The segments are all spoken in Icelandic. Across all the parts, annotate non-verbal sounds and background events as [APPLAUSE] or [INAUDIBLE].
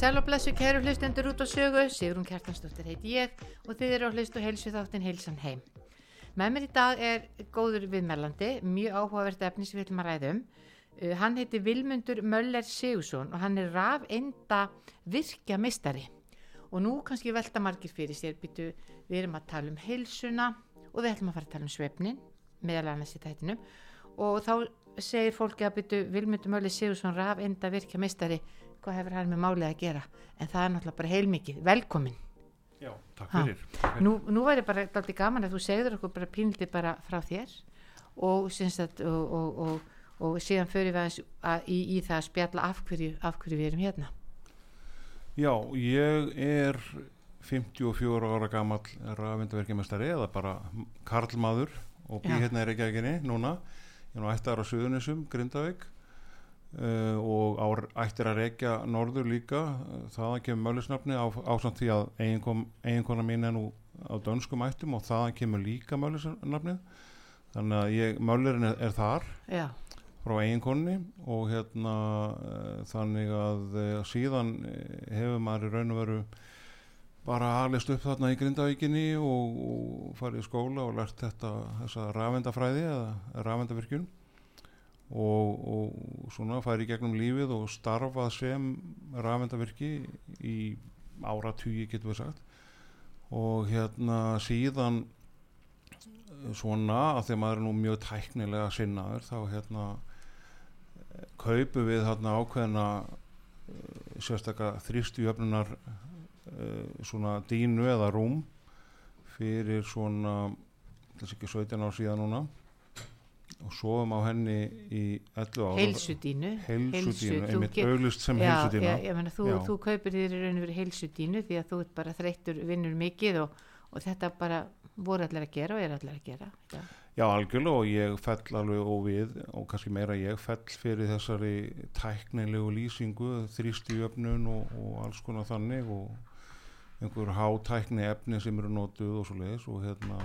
Komið í sæl og blessu kæru hlustendur út á sögu, Sigrun Kjartansdóttir heiti ég og þið eru á hlust og heilsu þáttin heilsan heim. Með mér í dag er góður viðmælandi, mjög áhugavert efni sem við ætlum að ræðum. Uh, hann heiti Vilmundur Möller Sigursson og hann er raf enda virkja mistari. Og nú kannski velta margir fyrir sér, býtu, við erum að tala um heilsuna og við ætlum að fara að tala um svefnin, meðal annars í tættinum. Og þá segir fólki að býtu Vilmundur Möller Sigursson raf enda virkja mistari hvað hefur hann með málið að gera en það er náttúrulega bara heilmikið, velkomin. Já, takk fyrir, takk fyrir. nú, nú væri bara alltaf gaman að þú segður okkur bara pínliti bara frá þér og, að, og, og, og, og síðan fyrir við aðeins að, í, í það að spjalla af hverju, af hverju við erum hérna. Já, ég er 54 ára gamall rafindverkjumestari eða bara karlmaður og bý Já. hérna í Reykjavíkinni núna. Ég er nú ættar á Suðunisum, Grindavík uh, og á, ættir að reykja norður líka. Uh, þaðan kemur mölusnafni á, ásamt því að eiginkon, eiginkona mín er nú á dönskum ættum og þaðan kemur líka mölusnafnið þannig að ég, mölurinn er, er þar já, frá eiginkonni og hérna uh, þannig að uh, síðan hefur maður í raun og veru bara alist upp þarna í Grindavíkinni og, og farið í skóla og lært þetta þessa rafendafræði eða rafendavirkjun og, og svona farið í gegnum lífið og starfað sem rafendavirki í áratugi getur við sagt. Og hérna síðan eh, svona að þegar maður er nú mjög tæknilega sinnaður þá hérna eh, kaupum við þarna ákveðna uh, sérstaka þrýstjöfnunar uh, svona dínu eða rúm fyrir svona þess ekki 17 ár síðan núna og sofum á henni í 11 ára heilsudínu heilsudínu, einmitt get- auglist sem já, heilsudína já, ég meina, þú, þú kaupir þér í raun og verið heilsudínu því að þú ert bara þreyttur vinnur mikið og, og þetta bara voru allir að gera og er allir að gera já, Já, algjörlega og ég fell alveg og við og kannski meira ég fell fyrir þessari tæknilegu lýsingu, þrýstjöfnun og, og alls konar þannig og einhver hátækni efni sem eru notuð og svo leiðis og hérna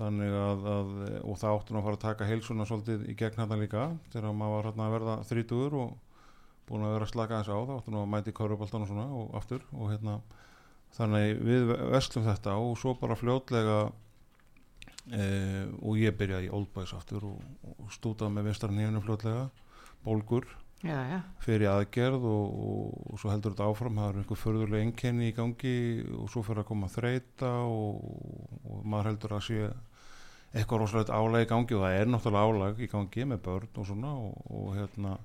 þannig að, að og það áttu nú að fara að taka heilsuna svolítið í gegn hérna líka þegar maður var hérna að verða þrítugur og búin að vera að slaka þess á það áttu nú að mæti kauruboltan og svona og aftur og hérna þannig við vestlum þetta og svo bara fljótlega eh, og ég byrjaði í Old Boys aftur og, og stútaði með vinstran nefnum fljótlega bólgur já, já, fyrir aðgerð og, og, og svo heldur þetta áfram það er einhver förðurlega einkenni í gangi og svo fyrir að koma þreita og, og maður heldur að sé eitthvað rosalegt álag í gangi og það er náttúrulega álag í gangi með börn og svona og, og hérna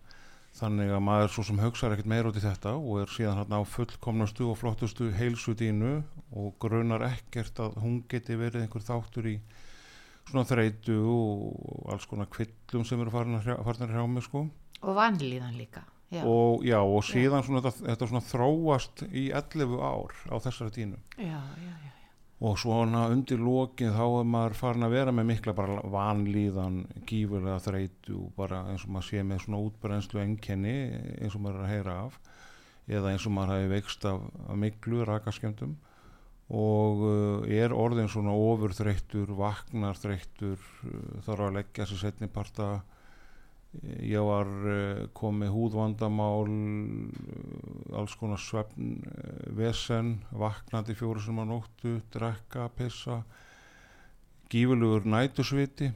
þannig að maður svo sem hugsaður ekkert meira út í þetta og er síðan hérna á fullkomnastu og flottustu heilsudínu og grunar ekkert að hún geti verið einhver þáttur í svona þreitu og alls konar kvillum sem eru farin að hrjá, mig sko. Og vanlíðan líka já, og já og síðan svona þetta, þetta svona þróast í 11 ár á þessari dínu já, já, já, og svona undir lokin þá er maður farin að vera með mikla bara vanlíðan gífurlega þreytu og bara eins og maður sé með svona útbrennslu enkenni eins og maður er að heyra af. Eða eins og maður hafi veikst af, af miklu rakaskjöndum og uh, er orðin svona ofurþreyttur, vaknar þreyttur, uh, þarf að leggja sér setni parta ég var uh, komið húðvandamál uh, alls konar svefn uh, vesen, vaknandi fjóru sem að nóttu, drekka, pissa gífurlegur nætusviti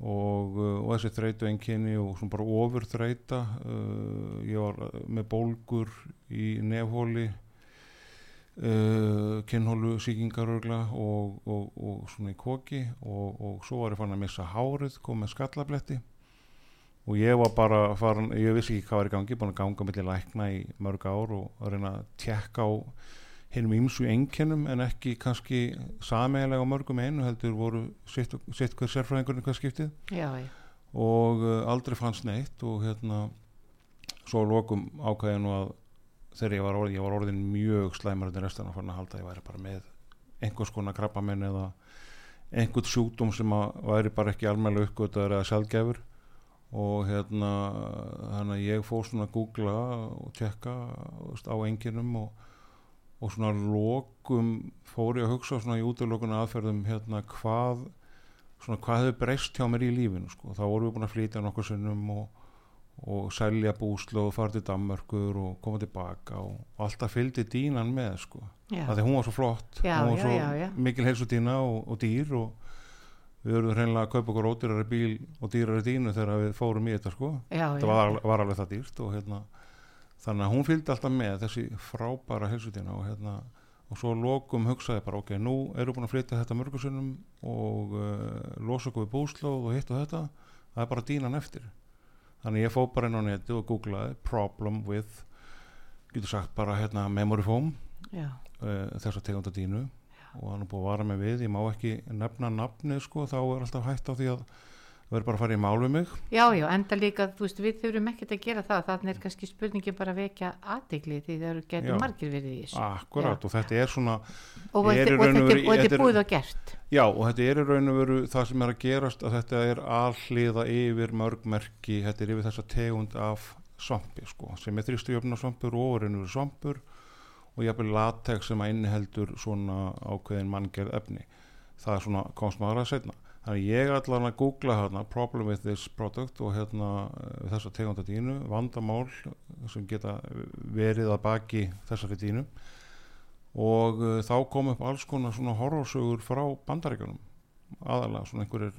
og, og þessi þreytu enginni og svona bara ofur þreyta uh, ég var með bólgur í nefhóli kynhólu síkingarögla og, og, og svona í koki og, svo var ég fann að missa hárið kom með skallabletti og ég var bara farin, ég vissi ekki hvað var í gangi búin að ganga millir lækna í mörg ár og að reyna að tjekka á hinnum ímsu enginnum en ekki kannski sameiginlega á mörgum einu heldur voru sitt, sitt hver sérfræðingurinn hvað skiptið. Já, já, og uh, aldrei fannst neitt og hérna svo að lokum ákvæði nú að þegar ég var orðin, ég var orðin mjög slæmur en restan að fann að halda að ég væri bara með einhvers konar krabbamenn eða einhvern sjúkdóm sem að væri bara ekki almennlega uppgötaður eða sjálfgefur og hérna þannig að ég fór svona að googla og tjekka á enginum og, og svona lokum fór ég að hugsa svona í útlökun aðferðum hérna hvað svona hvað hefur breyst hjá mér í lífinu sko. þá vorum við búin að flytja nokkur sinnum og, og selja búslu og fara til Danmörkur og koma tilbaka og, alltaf fylgdi dínan með sko. af því hún var svo flott Já, hún var já, svo já, mikil heilsudína og, og dýr og við verðum hreinlega að kaupa okkur ódýrari bíl og dýrari dínu þegar við fórum í þetta sko. Já, þetta já. var, var alveg það dýrt og hérna þannig að hún fylgdi alltaf með þessi frábæra heilsudína og hérna og svo að lokum hugsaði bara ok, nú við búin að flytja þetta mörgursunum og uh, losa okkur við búslóð og hitt og þetta. Það er bara dínan eftir. Þannig ég fóð bara inn á neti og googlaði problem with getur sagt bara hérna memory foam uh, þessa tegunda dínu og hann er búið að vara mig við, ég má ekki nefna nafnið sko, þá er alltaf hægt á því að verður bara að fara í mál við mig Já, já, enda líka, þú veist, við þurfum ekkert að gera það, þannig er kannski spurningin bara að vekja aðdegli því það eru Já. getur margir verið í þessu. akkurat og þetta er svona Og, er og, raun og þetta, veru- og þetta er er- búið og gert. Já, og þetta er í raun og veru það sem er að gerast að þetta er alliða yfir mörgmerki, þetta er yfir þessa tegund af svampi, sko, sem er þrýstujöfna svampur og veru svampur og jafnvel latex sem að inniheldur svona ákveðin manngerð efni. Það er svona komst maður að setna. Þannig ég allan að googla hérna problem with this product og hérna eh, þessa tegunda dínu, vandamál sem geta verið að baki þessari dínu og uh, þá kom upp alls konar svona horrorsögur frá bandaríkjunum aðalega svona einhverjir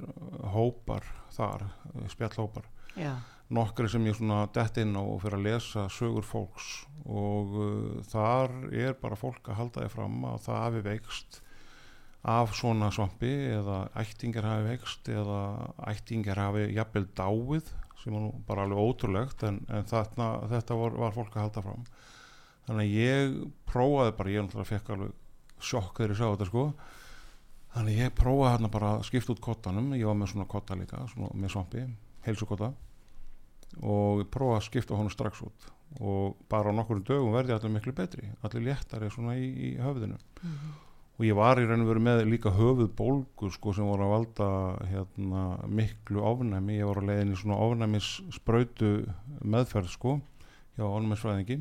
hópar þar, uh, spjallhópar Já, nokkri sem ég svona dett inn á og fyrir að lesa sögur fólks. Og uh, þar er bara fólk að halda því fram að það hafi veikst af svona svampi eða ættingar hafi veikst eða ættingar hafi jafnvel dáið sem er nú bara alveg ótrúlegt en, en þarna, þetta var, var fólk að halda fram. Þannig að ég prófaði bara, ég náttúrulega fekk alveg sjokk þegar ég sá þetta sko. Þannig að ég prófaði hérna bara að skipta út kottanum. Ég var með svona kotta líka, svona með svampi heilsukotta og ég prófaði að skipta honum strax út. Og bara á nokkur dögum verði allir miklu betri allir léttari svona í, í höfðinu. Og ég var í raun og veru með líka höfuð bólgur sko sem voru að valda hérna miklu ofnæmi. Ég var að leiðin í svona ofnæmis sprautu meðferð sko hjá ofnæmisfræðingi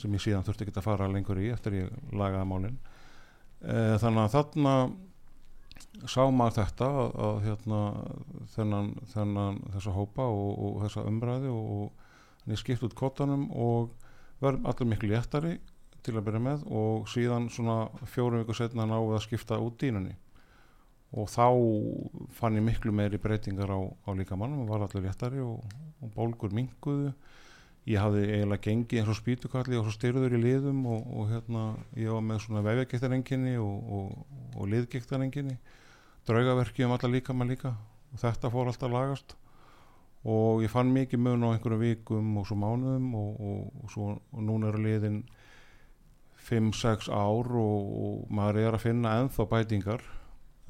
sem ég síðan þurfti ekki að fara lengur í eftir ég lagaði málin. E, þannig að þarna sá maður þetta að, að hérna, þennan, þennan þessa hópa og, og þessa umræði og, ég skipt út kottanum og verðum allir miklu léttari til að byrja með og síðan svona fjórum viku setna náðu að skipta út dýnunni. Og þá fann ég miklu meiri breytingar á, á líkamannum og var allir léttari og, og bólgur minguðu ég hafði eiginlega gengið eins og spýtukalli og styrður í liðum og, og hérna ég var með svona vefjagektarenginni og, og, og liðgektarenginni draugaverki um alla líkamann líka og þetta fór alltaf lagast. Og ég fann mikið mun á einhverjum vikum og svo mánuðum og, svo núna eru liðin 5-6 ár og, maður er að finna ennþá bætingar.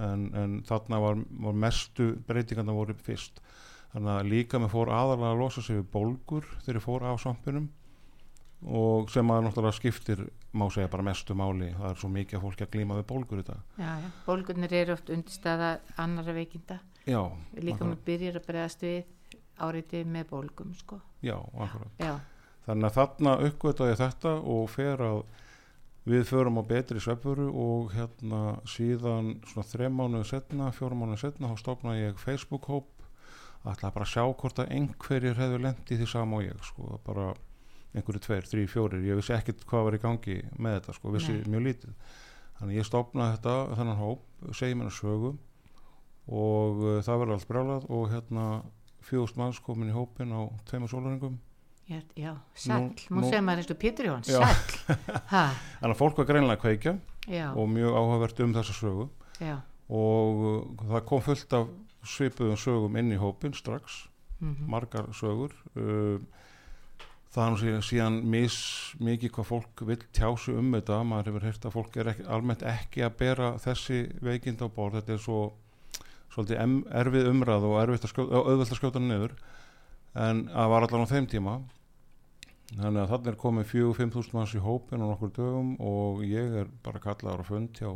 En, en þarna var, var mestu breytingarna voru fyrst þannig að líka með fór aðalega að losa sig við bólgur þegar fór af svampinum og sem að náttúrulega skiptir má segja bara mestu máli það er svo mikið að fólki að glíma við bólgur í dag já, já. Bólgurnir eru oft undirstaða annara veikinda. já, Líka maður byrjar að bregðast við áriði með bólgum, sko. já, akkurat Já, þannig að þarna uppgötaði ég þetta og fer að við förum á betri svefuru og hérna síðan svona þrem mánuðu setna, fjórum mánuðu setna þá stofnaði ég Facebook-hóp ætlaði bara að sjá hvort að einhverjir hefðu lendið því sama og ég sko, bara einhverju tveir, þrý, fjórir ég vissi ekkert hvað var í gangi með þetta sko, vissi Nei. mjög lítið. Þannig ég stofnaði þetta, þennan hóp segi mér að sögu og uh, það verður allt brjálað og hérna fjóðust manns komin í hópin á tveimur sólaringum Já, já sæll, Nú- segir maður eins og Pétur Jón, [LAUGHS] ha, þannig að fólk var greinlega að kveikja já, og mjög áhugavert um þessa sögu. Já, og uh, það kom fullt af svipuðum sögum inn í hópin strax. Mhm, margar sögur. Uh, það er nú síðan, mis, mikið hvað fólk vil tjásu um þetta. Maður hefur heyrt að fólk er ekki, almennt ekki að bera þessi veikind á borð. Þetta er svo svolítið erfið umræð og erfitt að skjóta, að hann niður. En það var allan á þeim tíma. Þannig að þannig er komið 4-5 manns í hópin á nokkur dögum og ég er bara kallaður á fund hjá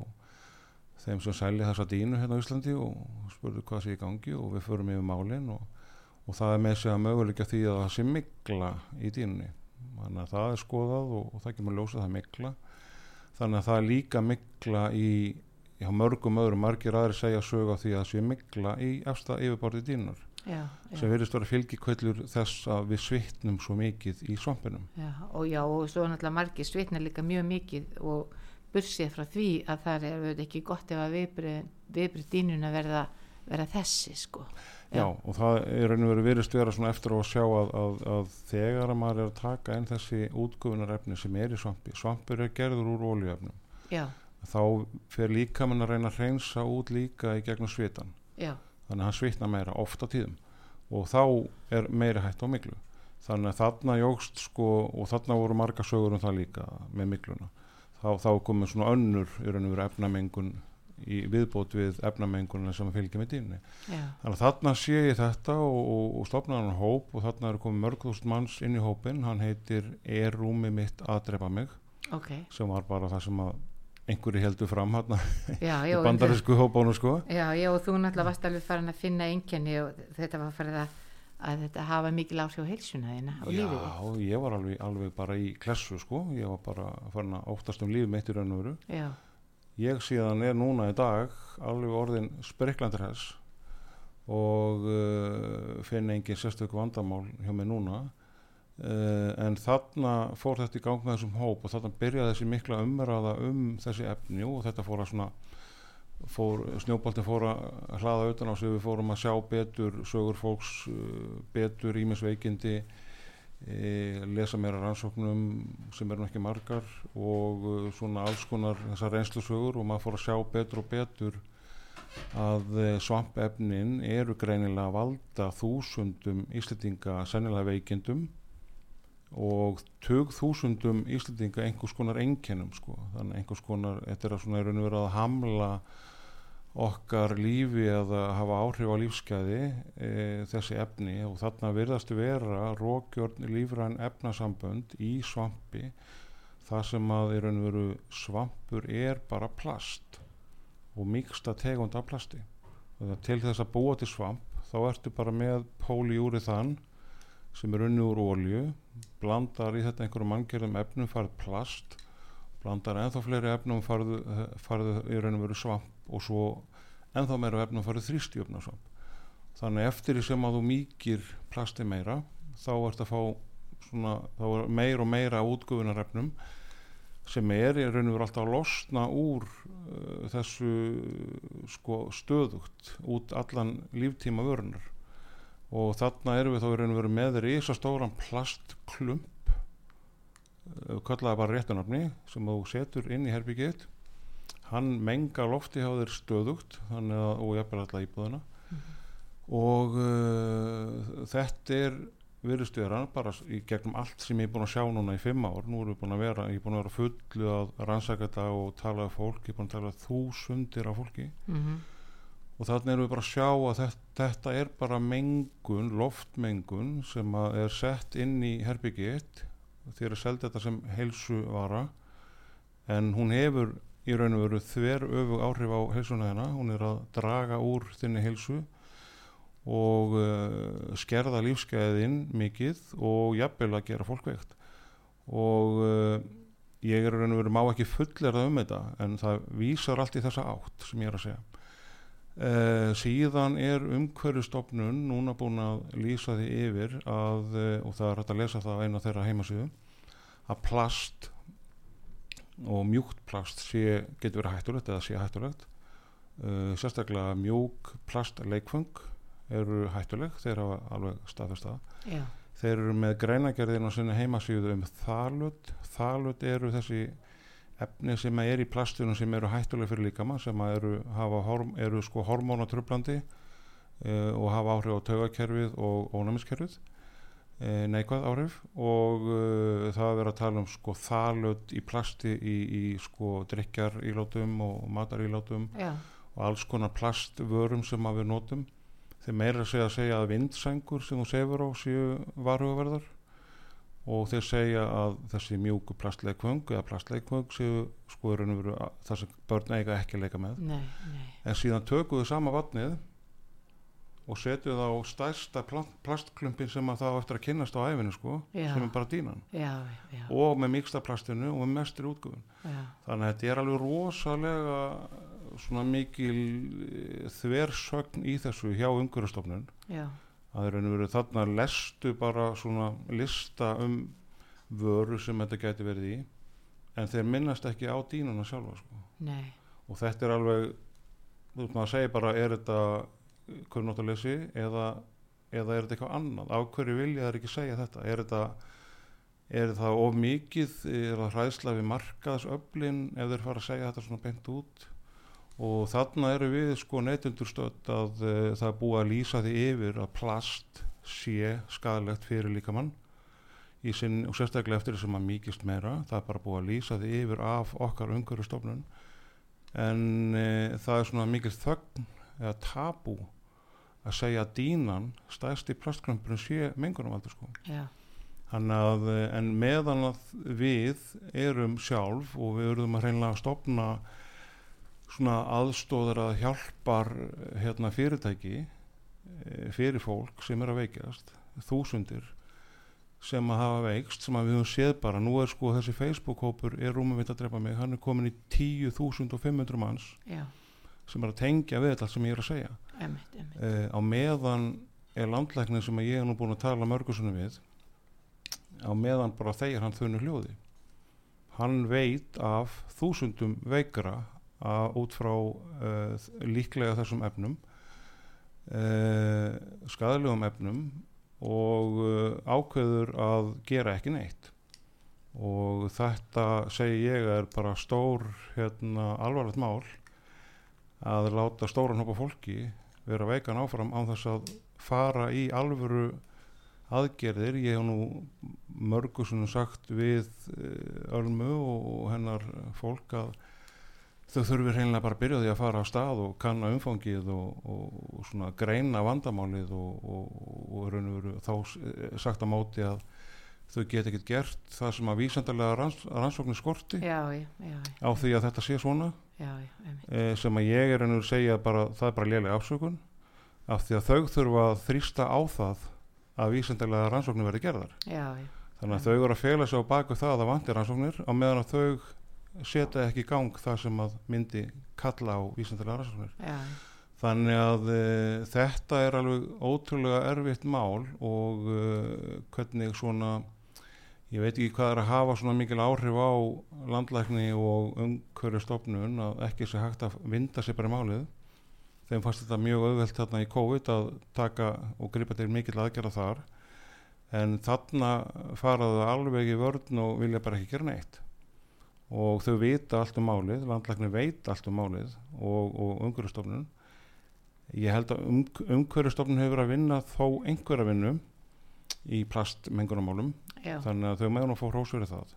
þeim sem selja þessa dínu hérna á Íslandi og spurðu hvað sé í gangi og við förum yfir málin og og það er með sig að möguleika því að það sé mikla í dýnunni. Þannig að það er skoðað og, og það kemur ljósað það er mikla þannig að það er líka mikla í já, mörgum öðrum, margir aðri segja sög á því að það sé mikla í efsta yfirborði dýnunar já, sem já, verðist vera fylgikvöllur þess að við svitnum svo mikið í svampinum já, og já, og svo náttúrulega margir svitna líka mjög mikið og bursið frá því að það er auðvitað ekki gott ef að viðbrið, viðbrið dýnuna verða, verða þessi, sko. Já, og það er raun og veru virðist vera svona eftir að sjá að, að, að þegar að maður er að taka inn þessi útgufunarefni sem er í svampi, svampur er gerður úr ólíuefnum, Já, þá fer líka mann að reyna að hreinsa út líka í gegnum svitan, já, þannig að hann svitna meira oft á tíðum. Og þá er meiri hætt á miklu, þannig að þarna jógst sko og þarna voru marga sögur um það líka með mikluna, þá, þá komið svona önnur í raun og veru efnamengun í viðbót við efnamengunina sem fylgir með dýrni. Þannig að þarna sé ég þetta og, og, og stopnaði hann hóp og þarna eru komið mörg þúsund manns inn í hópin, hann heitir Er rúmi mitt að drepa mig? Ok, sem var bara það sem að einhverju heldur fram já, [LAUGHS] í bandarísku hópánu sko. Já, já, og þú náttúrulega varst alveg farin að finna einkenni og þetta var farið að, að þetta hafa mikil áhrif á heilsuna þína og lífið þitt. Já, ég var alveg, alveg bara í klessu sko, ég var bara farin að óttast um lífið mitt í raun og veru. Já, Ég síðan er núna í dag alveg orðin spriklandur hess og uh, finn engin sérstök vandamál hjá mig núna uh, en þarna fór þetta í gang með þessum hóp og þarna byrjaði þessi mikla umræða um þessi efni og þetta fór að svona snjóboltin fór að hlaða utan á sig, við fórum að sjá betur sögur fólks, uh, betur ímisveikindi e, lesa meira rannsóknum sem eru ekki margar og uh, svona alls konar þessar reynslusögur og maður fór að sjá betur og betur að svampefnin eru greinilega að valda þúsundum Íslendinga sennilega veikindum og tug þúsundum Íslendinga einhvers konar einkennum sko. þannig einhvers konar, þetta er að svona í raun og vera að hamla okkar lífi eða hafa áhrif á lífskeiði e, þessi efni. Og þarna virðast vera rókjörn lífræn efnasambönd í svampi það sem að í raun og veru svampur er bara plast og miksta tegund af plasti. Þannig að til þess að búa til svamp þá ertu bara með póliúriðan sem er unni úr ólju blandar í þetta einhverju manngjörðum efnum farið plast blandar ennþá fleiri efnum farið, farið í raun og veru svamp og svo ennþá meira efnum farið þrýstjöfna svamp. Þannig eftir því sem að þú mýkir plasti meira þá ert að fá svona, þá er meir og meira útgufunarefnum sem er í raun og veru alltaf að losna úr uh, þessu sko stöðugt út allan líftíma vörunar og þarna erum við þá í raun og veru með risastóran plastklump uh, kallaði bara réttunafni sem þú setur inn í herbyggiðt hann menga lofti hjá þér stöðugt að, og bara alltaf íbúðuna og uh, þetta er virðist vera bara í gegnum allt sem ég er búin að sjá núna í fimm ár. Nú erum við búin að vera, ég er búin að vera fullu að rannsaka þetta og tala af fólk ég er búin að tala þúsundir af fólki. Mhm, og þannig erum við bara að sjá að þetta, þetta er bara mengun, loftmengun sem er sett inn í herbyggiðt þegar er selda þetta sem heilsu vara en hún hefur í raun og veru þver öfug áhrif á heilsuna hennar, hún er að draga úr þinni heilsu og uh, skerða lífskeiðin mikið og jafnvel að gera fólk veikt. Og uh, ég er raun og veru má ekki fullerða um þetta en það vísar allt í þessa átt sem ég er að segja uh, síðan er umhverjustofnun núna búin að lýsa því yfir að, uh, og það er hægt að lesa það á einu af þeirra heimasíðu að plast og mjúkt plast sé, getur verið hættulegt eða sé hættulegt. Uh, sérstaklega mjúk plastleikfung eru hættuleg þeir hafa alveg staðfest það. Já, þeir eru með greinagerðin á sinni heimasíðu um þalut þalut eru þessi efni sem er í plastunum sem eru hættuleg fyrir líkama sem eru, horm, eru sko hormónatröflandi uh, og hafa áhrif á taugakerfið og ónæmiskerfið. Uh, neikvæð áhrif og uh, það er verið að tala um sko þalut í plasti í, í sko drikjar ílátum og matar ílátum já, og alls konar plastvörum sem við notum. Þeir meira að segja að segja að vindsængur sem þú sefur á séu varhugaverðar og þeir segja að þessi mjúku plastleikvöng eða plastleikvöng séu sko það sem börn eiga ekki að leika með. Nei, nei. En síðan tökum við sama vatnið og setjum það á stærsta pla- plastklumpin sem að það á eftir að kynnast á æfinu sko, Já. sem er bara dínan já, já, og með miksta plastinu og með mestri útgöfun já, þannig að þetta er alveg rosalega svona mikil eh, þversögn í þessu hjá umhverjastofnun já, að þeir eru verið þarna lestu bara svona lista um vöru sem þetta gæti verið í en þeir minnast ekki á dínuna sjálfa sko. og þetta er alveg þú veist maður að segja bara er þetta kunnáttalesi eða, eða er þetta eitthvað annað? Af hverju vilja þeir ekki segja þetta? Er þetta er það of mikið er það hræðsla við markaðsöflin ef þeir fara að segja þetta svona beint út og þarna eru við sko neytundurstödd að uh, það er búið að lýsa því yfir að plast sé skadalegt fyrir líkamann. Sinn og sérstaklega eftir þess að maður mýkist meira það er bara búið að lýsa því yfir af okkar umhverjastofnun en uh, það er svona mikil þögn eða tabú að segja að dínan stæðst í plastkrampurinn sé mengunumvaldur sko. Já, að, eh, en meðan að við erum sjálf og við erum að hreinlega að stopna svona aðstóðar að hjálpar eh, hérna fyrirtæki eh, fyrir fólk sem er að veikjast, þúsundir sem að hafa veikst, sem að við höfum séð bara, nú er sko þessi Facebook-hópur er rúmum við að drepa mig, hann er komin í 10.500 manns já, sem er að tengja við þetta sem ég er að segja. Emmitt, emmitt uh, á meðan er landlæknir sem ég er nú búin að tala mörgursunum við á meðan bara þeir hann þunnu hljóði. Hann veit af þúsundum veikra að út frá uh, líklega þessum efnum uh, skadalegum efnum og uh, ákveður að gera ekki neitt. Og þetta segi ég er bara stór hérna, alvarlegt mál að láta stóran hópa fólki vera veikan áfram án þess að fara í alvöru aðgerðir. Ég hef nú mörgu svona sagt við eh, Ölmu og hennar fólk að þau þurfir hreinlega bara að byrja því að fara á stað og kanna umfangið og, og, og svona greina vandamálið og, og, og raun og veru þá eh, sagt á móti að þau get ekkert gert það sem að vísendalega ranns, rannsóknir skorti já, já, já, á því að þetta sé svona. Eh, sem að ég er ennur segja bara það er bara lélega afsökun af því að þau þurfa að þrýsta á það að vísendalega rannsóknir verði gerðar. Þannig að þau eru að fela sig á baku það að það vantir rannsóknir á meðan að þau setja ekki í gang það sem að myndi kalla á vísendalega rannsóknir já, þannig að e, þetta er alveg ótrúlega erfitt mál og e, hvernig svona ég veit ekki hvað er að hafa svona mikil áhrif á landlækni og umhverju stofnun að ekki sé hægt að vinda sér bara í málið. Þeim fannst þetta mjög auðvelt þarna í COVID að taka og gripa til mikill aðgerða þar. En þarna faraðu alveg í vörn og vilja bara ekki gera neitt og þau vita allt um málið landlækni veit allt um málið og, og umhverjastofnun ég held að um, umhverjastofnun hefur verið að vinna þó einhverja vinnu í plastmengunarmálum. Já, þannig að þau meðan að fá hrós fyrir það.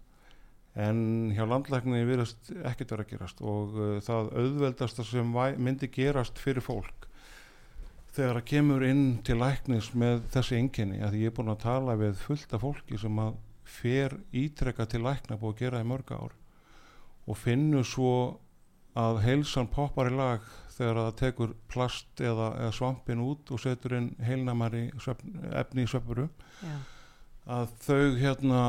En hjá landlækni virðast ekkert vera að gerast og uh, það auðveldasta sem myndi gerast fyrir fólk þegar það kemur inn til læknis með þessi einkenni að ég er búin að tala við fullt af fólki sem að fer ítrekka til lækna búið að gera í mörg ár og finnur svo að heilsan poppar í lag þegar það tekur plast eða, eða svampin út og setur inn heilnamari efni í já, að þau hérna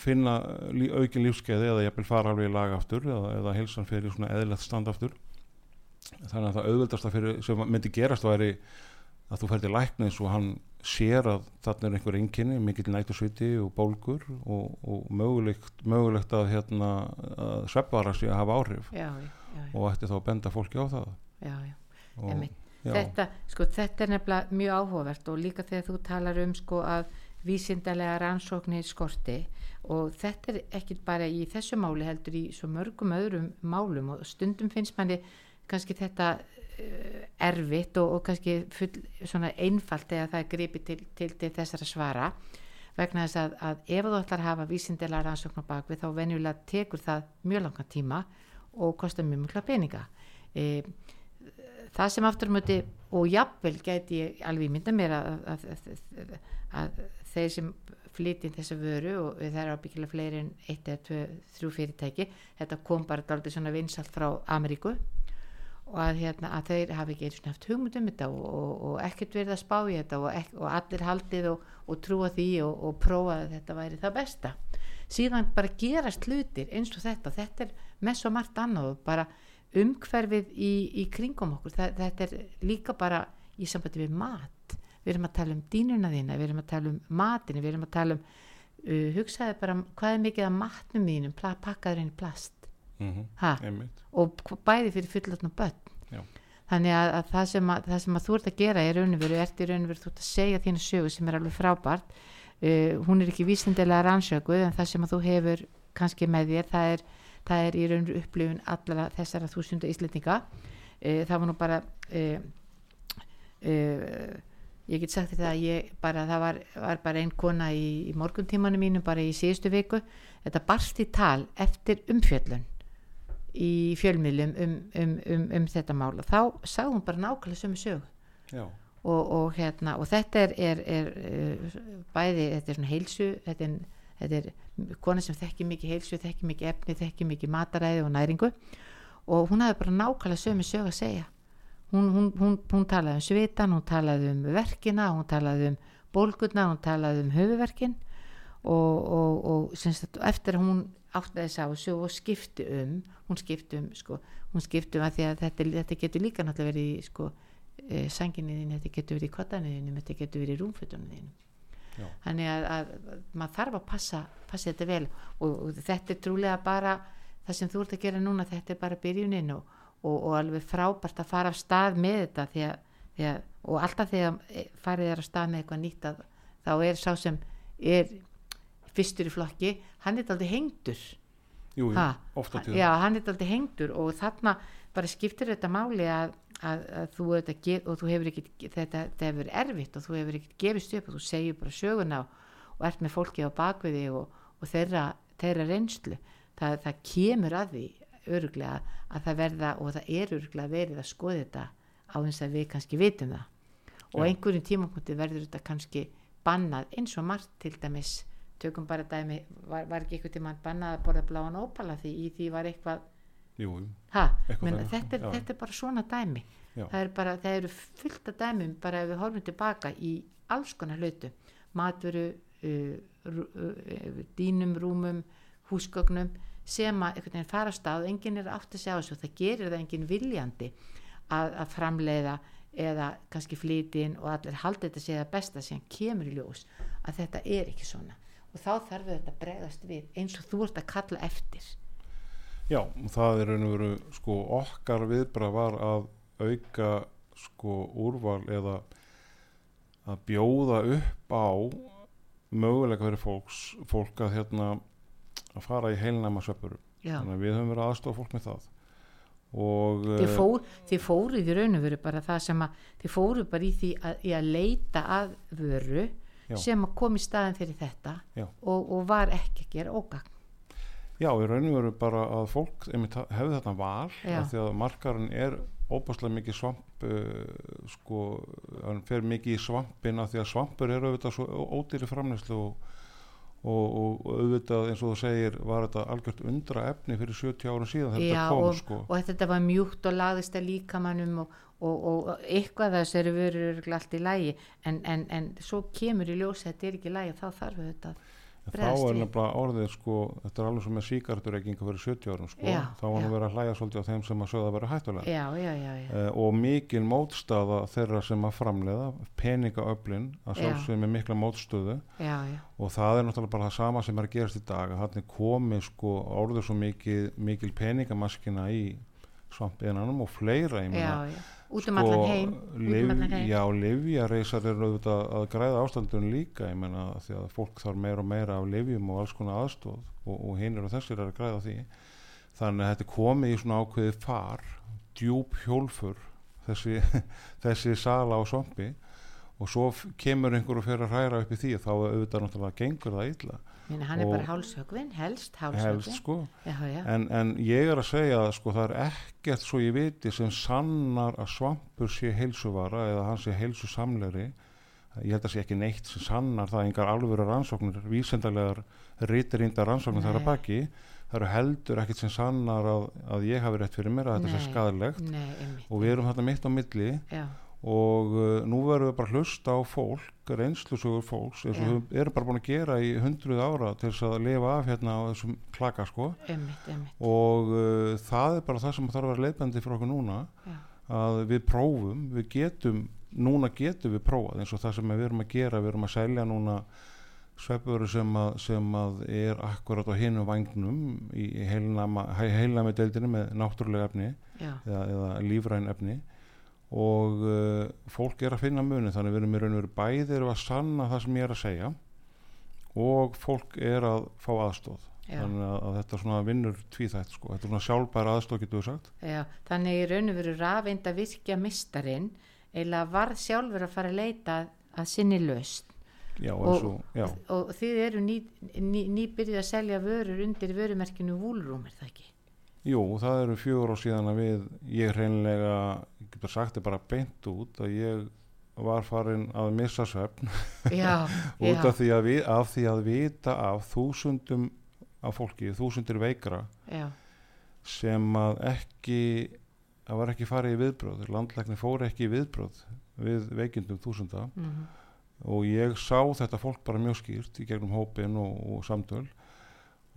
finna lí, aukin lífskeiði eða jafnvel fara alveg í lag aftur eða, eða hilsan fyrir svona eðlilegt stand aftur. Þannig að það auðvöldasta fyrir sem myndi gerast væri að þú ferði læknis og hann sér að þarna er einhver einkinni, mikill nætursviti og bólgur og, og mögulegt, mögulegt að, hérna, að sveppvara sé að hafa áhrif. Já, já, já, og ætti þá að benda fólki á það. Og, Þetta, sko, þetta er nefnilega mjög áhugavert og líka þegar þú talar um sko, að vísindarlega rannsóknir skorti og þetta er ekki bara í þessu máli heldur í svo mörgum öðrum málum og stundum finnst manni kannski þetta erfitt og, og kannski full, einfalt eða það er gripið til, til, til þessara svara. Vegna þess að, að ef þú ætlar að hafa vísindarlega rannsóknar bakvið þá venjulega tekur það mjög langan tíma og kostar mjög mjög peninga. E, það sem aftur á móti og jafnvel gæti ég alveg mynda mér að, að, að þeir sem flytjum þessa vöru og það er ábyggilega fleiri en eitt eða tvö, þrjú fyrirtæki þetta kom bara dálítið svona vinsalt frá Ameríku og að, hérna, að þeir hafi ekki einu haft hugmynd um þetta og, og, og ekkert verið að spá í þetta og, ek, og allir haldið og, og trúa því og prófa að þetta væri það besta. Síðan bara gerast hlutir eins og þetta. Þetta er með svo margt annað og bara umhverfið í, í kringum okkur. Það, þetta er líka bara í sambandi við mat. Við erum að tala um dýnuna þína við erum að tala um matinu við erum að tala um uh, hugsaði bara hvað er mikið af matnum þínum pakkaður inn í plast mm einmitt. Og bæði fyrir fullotna börn. Já. þannig að, að, það, sem að það sem að þú ert að gera er raunveru, ert í raunveru þú ert að segja þínu sögu sem er alveg frábært. Uh, hún er ekki vísindilega rannsökuð en það sem að þú hefur kannski með þér það er, það er í raunveru upplifun allara þessara þúsunda íslendinga. Uh, það var nú bara uh, uh, ég get sagt þetta að ég bara, það var, var bara ein kona í, í morguntímanu mínu bara í síðustu viku. Þetta barst í tal eftir umfjöllun í fjölmiðlum um, um, um, um þetta mál. Og þá sá hún bara nákvæmlega sömu sögu. Já, og, og, hérna, og þetta er, er, er uh, bæði, þetta er svona heilsu þetta er, þetta er kona sem þekki mikið heilsu, þekki mikið efni þekki mikið mataræði og næringu. Og hún hafði bara nákvæmlega sömu sögu að segja. Hún, hún, hún, hún talaði um svitan hún talaði um verkina hún talaði um bólgurna, hún talaði um höfuverkin og, og, eftir að hún þess að þessu og skipti um hún skipti um sko, hún skipti um að því að þetta, þetta getur líka náttúrulega verið í sko, e, sanginni þín, þetta getur verið í kottaninni þetta getur verið í Já. þannig að, að maður þarf að passa, passa þetta vel og, og þetta er trúlega bara það sem þú ert að gera núna, þetta er bara byrjunin og, og, og alveg frábært að fara af stað með þetta því að, því að, og alltaf þegar farið er af stað með eitthvað nýtt að, þá er sá sem er fyrstur í flokki, hann er aldrei hengdur. Jú, Ha, ofta til já, hann er aldrei hengdur og þarna bara skiptir þetta máli að, að, að þú þetta þú hefur ekki þetta, þetta hefur erfitt og þú hefur ekki gefist upp og þú segir bara söguna og, og ert með fólki á bakviði og, og þeirra, þeirra reynslu. Það, það kemur að því öruglega að það verða og það er öruglega verið að skoða þetta á þess að við kannski vitum það. Og Já. einhverjum tímapunkti verður þetta kannski bannað eins og margt til dæmis tökum bara dæmi, var, var ekki einhvern tímann bannað að borða bláan ópala því í því var eitthvað jú, ha, Eitthvað þannig, þetta, er, þetta er bara svona dæmi. Já. það er bara, það eru fullt af dæmum bara ef við horfum tilbaka í alls konar hlutu matvöru uh, rú, uh, dýnum, rúmum húsgögnum sem að einhvern veginn fara á stað og enginn er átt að sjá þessu. Og það gerir það enginn viljandi að, að framleiða eða kannski flytin og allir haldi þetta það besta sem kemur í ljós að þetta er ekki svona og þá þarf þetta að bregðast við eins og þú ert að kalla eftir Já, og það er veru sko okkar viðbrað var að auka sko úrval eða að bjóða upp á möguleika fyrir fólks, fólk að hérna að fara í heilnæma sveppurum. Já. Þannig að við höfum verið aðstofa fólk með það. Og þið, eh, fór, þið fóruð í raun og veru bara það sem að þið fóruð bara í því að, í að leita að vöru Já. sem kom í staðin fyrir þetta og, og var ekki að gera ógagn. Já, í raun og veru bara að fólk hefði þetta val því að markarinn er óbáslega mikið svamp uh, sko, hann fer mikið í svampin af því að svampur eru auðvitað svo ódýri framneyslu og, og, og, og auðvitað eins og þú segir var þetta algjört undra efni fyrir 70 árum síðan þegar Já, þetta kom og, sko. og þetta var mjúkt og lagðist að líkamannum og, og, og eitthvað þess eru verið örugglega allt í lægi en, en, en svo kemur í ljósi að þetta er ekki lægi þá þarf þetta þá er nefnilega orðið sko, þetta er alveg sem með síkarturreikinga fyrir 70 árum sko, Já, þá var hann verið að hlæja svolítið á þeim sem að sögða að vera hættulega. Já, já, já, já, uh, og mikil mótstaða þeirra sem að framleiða peningaöflin að Já. sjálfsögum með mikla mótstöðu. Já, já, og það er náttúrulega bara það sama sem er að gerast í dag að þannig komið sko orðið svo mikil, mikil peningamaskina í svampiðinanum og fleira ég meina. Út um allan heim út um allan heim. já, livjareysar eru auðvitað að græða ástandun líka ég meina því að fólk þarf meira og meira af livjum og alls konar aðstóð og, og hinn eru þessir að græða því. Þannig að þetta komið í svona ákveðið far djúb hjólfur þessi, [LAUGHS] þessi sala á svampi. Og svo kemur einhver og fyrir að hræra upp í því þá auðvitað náttúrulega gengur það illa Minna, hann er bara hálshögvin, helst helst hálshögvin sko. Já, já, en, en ég er að segja að sko það er ekkert svo ég viti sem sannar að svampur sé heilsuvara eða hann sé heilsusamleri ég held að sé ekki neitt sem sannar það engar alvöru rannsóknir, vísendalegar rítirínda rannsóknir þar að baki. Það eru heldur ekkert sem sannar að, að ég hafi rétt fyrir mér að þetta sé skadalegt og við erum þarna mitt á milli. Já, og uh, nú verðum við bara að hlusta á fólk reynslusugur fólks eins og Já. við erum bara búin að gera í hundruð ára til þess að lifa af hérna á þessum klaka sko. Einmitt, einmitt. Og uh, það er bara það sem þarf að vera leiðbandi fyrir okkur núna já, að við prófum, við getum núna getum við prófað eins og það sem við erum að gera, við erum að selja núna svepuru sem, sem að er akkurat á hinum vagnum í heilnami deildinu með náttúrulega efni já, eða, eða lífræn efni og uh, fólk er að finna muni þannig við erum í raun og veru bæði erum að sanna það sem ég er að segja og fólk er að fá aðstóð já, þannig að, að þetta svona vinnur tvíþætt sko. þetta er svona sjálfbæra aðstóð getur við sagt. Já þannig í raun og veru rafeind að virkja mistarinn eða varð sjálfur að fara að leita að sinni löst já, Og- og, og þið eru ný, ný, nýbyrðið að selja vörur undir vörumerkinu Woolroom er það ekki? jú, það eru fjögur á síðan að við ég hreinlega, getur sagt þetta bara beint út að ég var farin að missa svefn. Já, [LAUGHS] út af því að, vi, af því að vita af þúsundum af fólki, þúsundir veikra já, sem að ekki það var ekki farið í viðbröð landlækni fór ekki í viðbröð við veikindum þúsunda mm og ég sá þetta fólk bara mjög skýrt í gegnum hópin og, og samtöl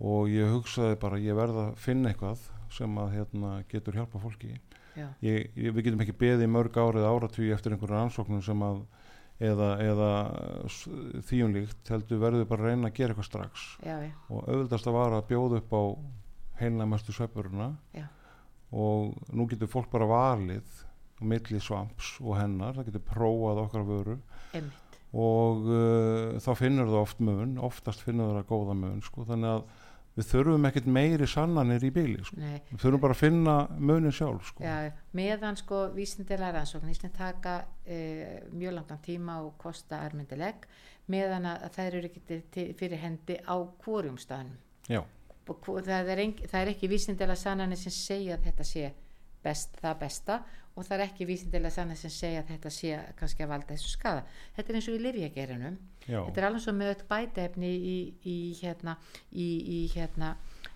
og ég hugsaði bara ég verð að finna eitthvað sem að hérna, getur hjálpa fólki ég, ég, við getum ekki beðið mörg árið áratví eftir einhverjum ansóknum sem að eða, eða s- þýjunlíkt heldur verður bara að reyna að gera eitthvað strax. Já, já, og auðvitaðst að vara að bjóða upp á heilnæmastu sveppuruna og nú getur fólk bara valið milli svamps og hennar það getur prófað okkar vöru. Einmitt, og uh, þá finnur það oft mun oftast finnur það góða mun sko. þannig að við þurfum ekkert meiri sannanir í bíli sko. við þurfum bara að finna munin sjálf sko. já, meðan sko vísindilega rannsóknir sem taka uh, mjög langan tíma og kosta ermyndileg, meðan að þær eru ekki fyrir hendi á. Og hvor- Það það er ekki vísindilega sannanir sem segja að þetta sé best, það besta og það er ekki vísindilega sannanir sem segja að þetta sé kannski að valda þessu skada. Þetta er eins og í livjagerinum. Þetta er alveg svo með öll bætaefni í, í hérna í, í hérna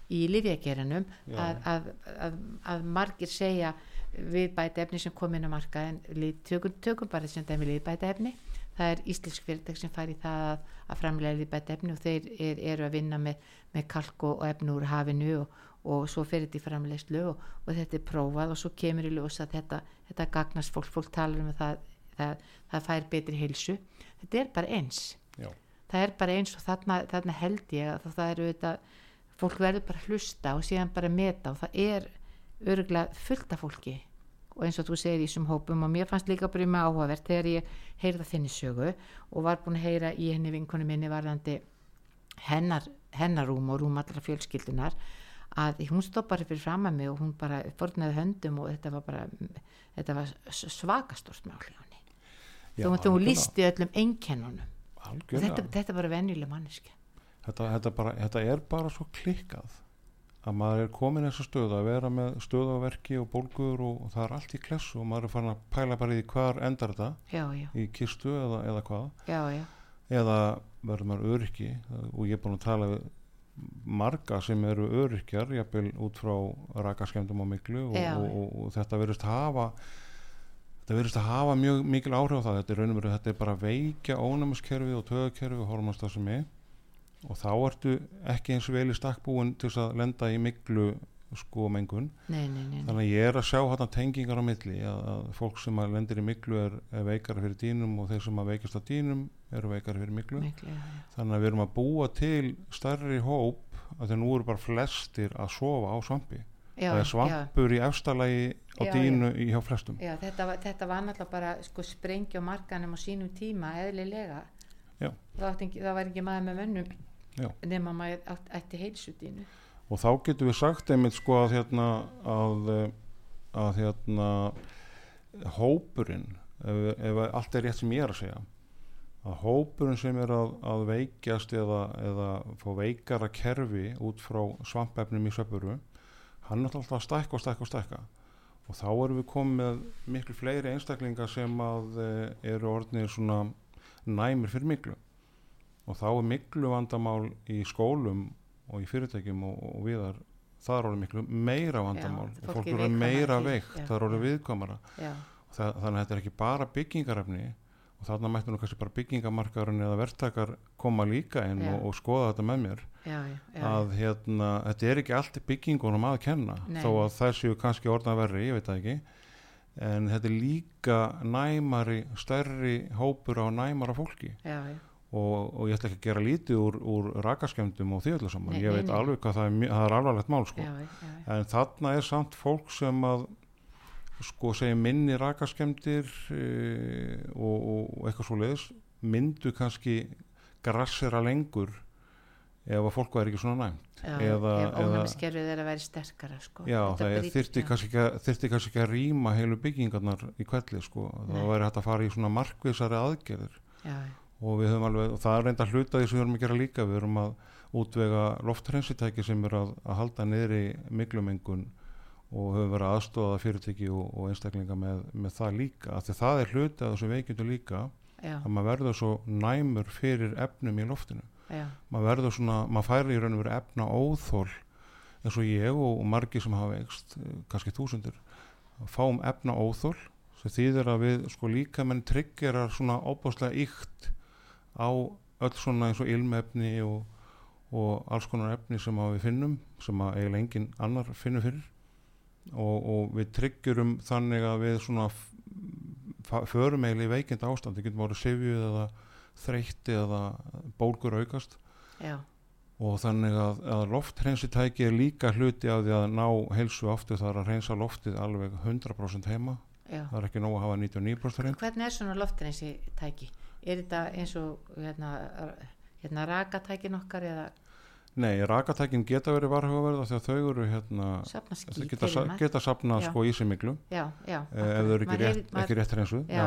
í livjagerinum að, að, að, að margir segja við bætaefni sem kom inn á markaðin lið- tökum, tökum bara sem dæmi liðbætaefni það er íslensk fyrirtæk sem fær í það að, að framlega liðbætaefni og þeir er, eru að vinna með, með kalk og, úr hafinu og, og svo fyrir þetta í framlegslu og, og þetta er prófað og svo kemur í ljós að þetta, þetta gagnast fólk, fólk talar um að það, það, það fær betri heilsu. Þetta er bara eins. Já. það er bara eins og þarna, þarna held ég að það eru þetta fólk verður bara hlusta og síðan bara meta og það er örgulega fullt af fólki. Og eins og þú segir í þessum hópum og mér fannst líka bara með áhugavert þegar ég heyrða þinni sögu og var búin að heyra í henni vinkonu minni varðandi hennar, hennar rúm og rúm allra fjölskyldunar að hún stoppar fyrir fram að mig og hún bara fornaði höndum og þetta var bara þetta var svakastort mál hjá henni. Þú lísti öllum einkennunum. Og þetta, þetta bara venjuleg manneski þetta, þetta, bara, þetta er bara svo klikkað að maður er komin í þessa stöðu að vera með stöðaverki og bólgur og, og það er allt í klessu og maður er farin að pæla bara í hvar endar þetta? Já, já, í kistu eða, eða hvað? Já, já, eða verður maður öryggi og ég er búin að tala við marga sem eru öryggjar jafnvel út frá rakaskemdum og miklu og, og, og, og þetta verðist hafa þetta verðist að hafa mjög mikil áhrif á það. Þetta er raunum verið, þetta er bara veikja ónæmiskerfi og tögakerfi og hormonstafsemi og þá ertu ekki eins vel í stakkbúin til að lenda í miklu sko mengun nei, nei, nei, nei. þannig að ég er að sjá hérna tengingar á milli að, að fólk sem að lendir í miklu er, er veikara fyrir dýnum og þeir sem að veikast á dýnum eru veikara fyrir miklu Miklu, já, já. þannig að við erum að búa til stærri hóp að þeir nú eru bara flestir að sofa á svampi Já, það er já. svampur í efstalagi á Já, dýnu hjá flestum Já, þetta þetta var náttúrulega bara sko sprengja á markanum á sínum tíma eðlilega Já. það, það var ekki maður með mönnum Já. nema maður ætti heilsudínu og þá getum við sagt einmitt sko að hérna að, eh, að hérna hópurinn ef, ef allt er rétt sem ég er að segja að hópurinn sem er að, að veikjast eða, eða fá veikara kerfi út frá svampefnum í söpuru hann er alltaf að stækka og stækka og stækka. Og þá erum við komið miklu fleiri einstaklingar sem að e, eru orðnir svona næmir fyrir miklu og þá er miklu vandamál í skólum og í fyrirtækjum og, og viðar það er orðið miklu meira vandamál Já, fólk er er viðkvæmara meira veikt það er orðið Já, það, þannig að þetta er ekki bara byggingarefni og þarna mættu nú kannski bara byggingamarkarinn eða verktakar koma líka inn og, og skoða þetta með mér. Já, já, að hérna, þetta er ekki allt byggingunum að kenna Nei. þó að það séu kannski orðna verri, ég veit það ekki. En þetta er líka næmari, stærri hópur á næmara fólki. Já, já. Og, og ég ætla ekki að gera lítið úr, úr rakaskemdum og því öllu saman Nei, ég nei, veit nei. alveg hvað það er, mjög- það er alvarlegt mál sko. já, já, já. en þarna er samt fólk sem að sko segja minni rakaskemdir e, og, og, eitthvað svo leiðis myndu kannski grassera lengur ef að fólk væri ekki svona næmt Eða- ef ónæmiskerfið er að vera sterkara sko. já Þetta það já. kannski kannski ekki að rýma heilu byggingarnar í kvelli sko. það Nei. væri hægt að fara í svona markvisari aðgerðir já. Og við höfum alveg, og það er reynda hluta því sem við höfum að gera líka, við höfum að útvega loftrensitæki sem er að, að halda niðri miklumengun og höfum verið að aðstofa fyrirtæki og, og einstaklinga með, með það líka. Af því að það er hluti að þessu veikjöndu líka já, að maður verður svo næmur fyrir efnum í loftinu. Maður verður svona, maður færi í raun og verið efna óþól eins og ég og, og margi sem hafa veikst, eh, kannski þúsundir fáum efna óþól sem þýðir að við sko líka menn tryggerar svona óbáslega ykt á öll svona eins og ilmefni og, og alls konar efni sem að við finnum sem að eiginlega engin annar finnur fyrir. Og, og við tryggurum þannig að við svona förum eiginlega í veikind ástand, við getum voru sifjuð eða þreytti eða bólgur aukast. Já, og þannig að, að loftrensitæki er líka hluti af því að ná heilsu aftur. Það er að reynsa loftið alveg 100% heima. Já. það er ekki nóg að hafa 99% hreint. Hvernig er svona loftreinsi tæki? Er þetta eins og hérna, hérna rakatækin okkar eða? Nei, rakatækin geta verið varhugaverða að þau eru hérna geta, geta sapnað sko í sig miklu Já, já. eh, ef þau eru ekki rétt, ekki rétt reynsuð Já,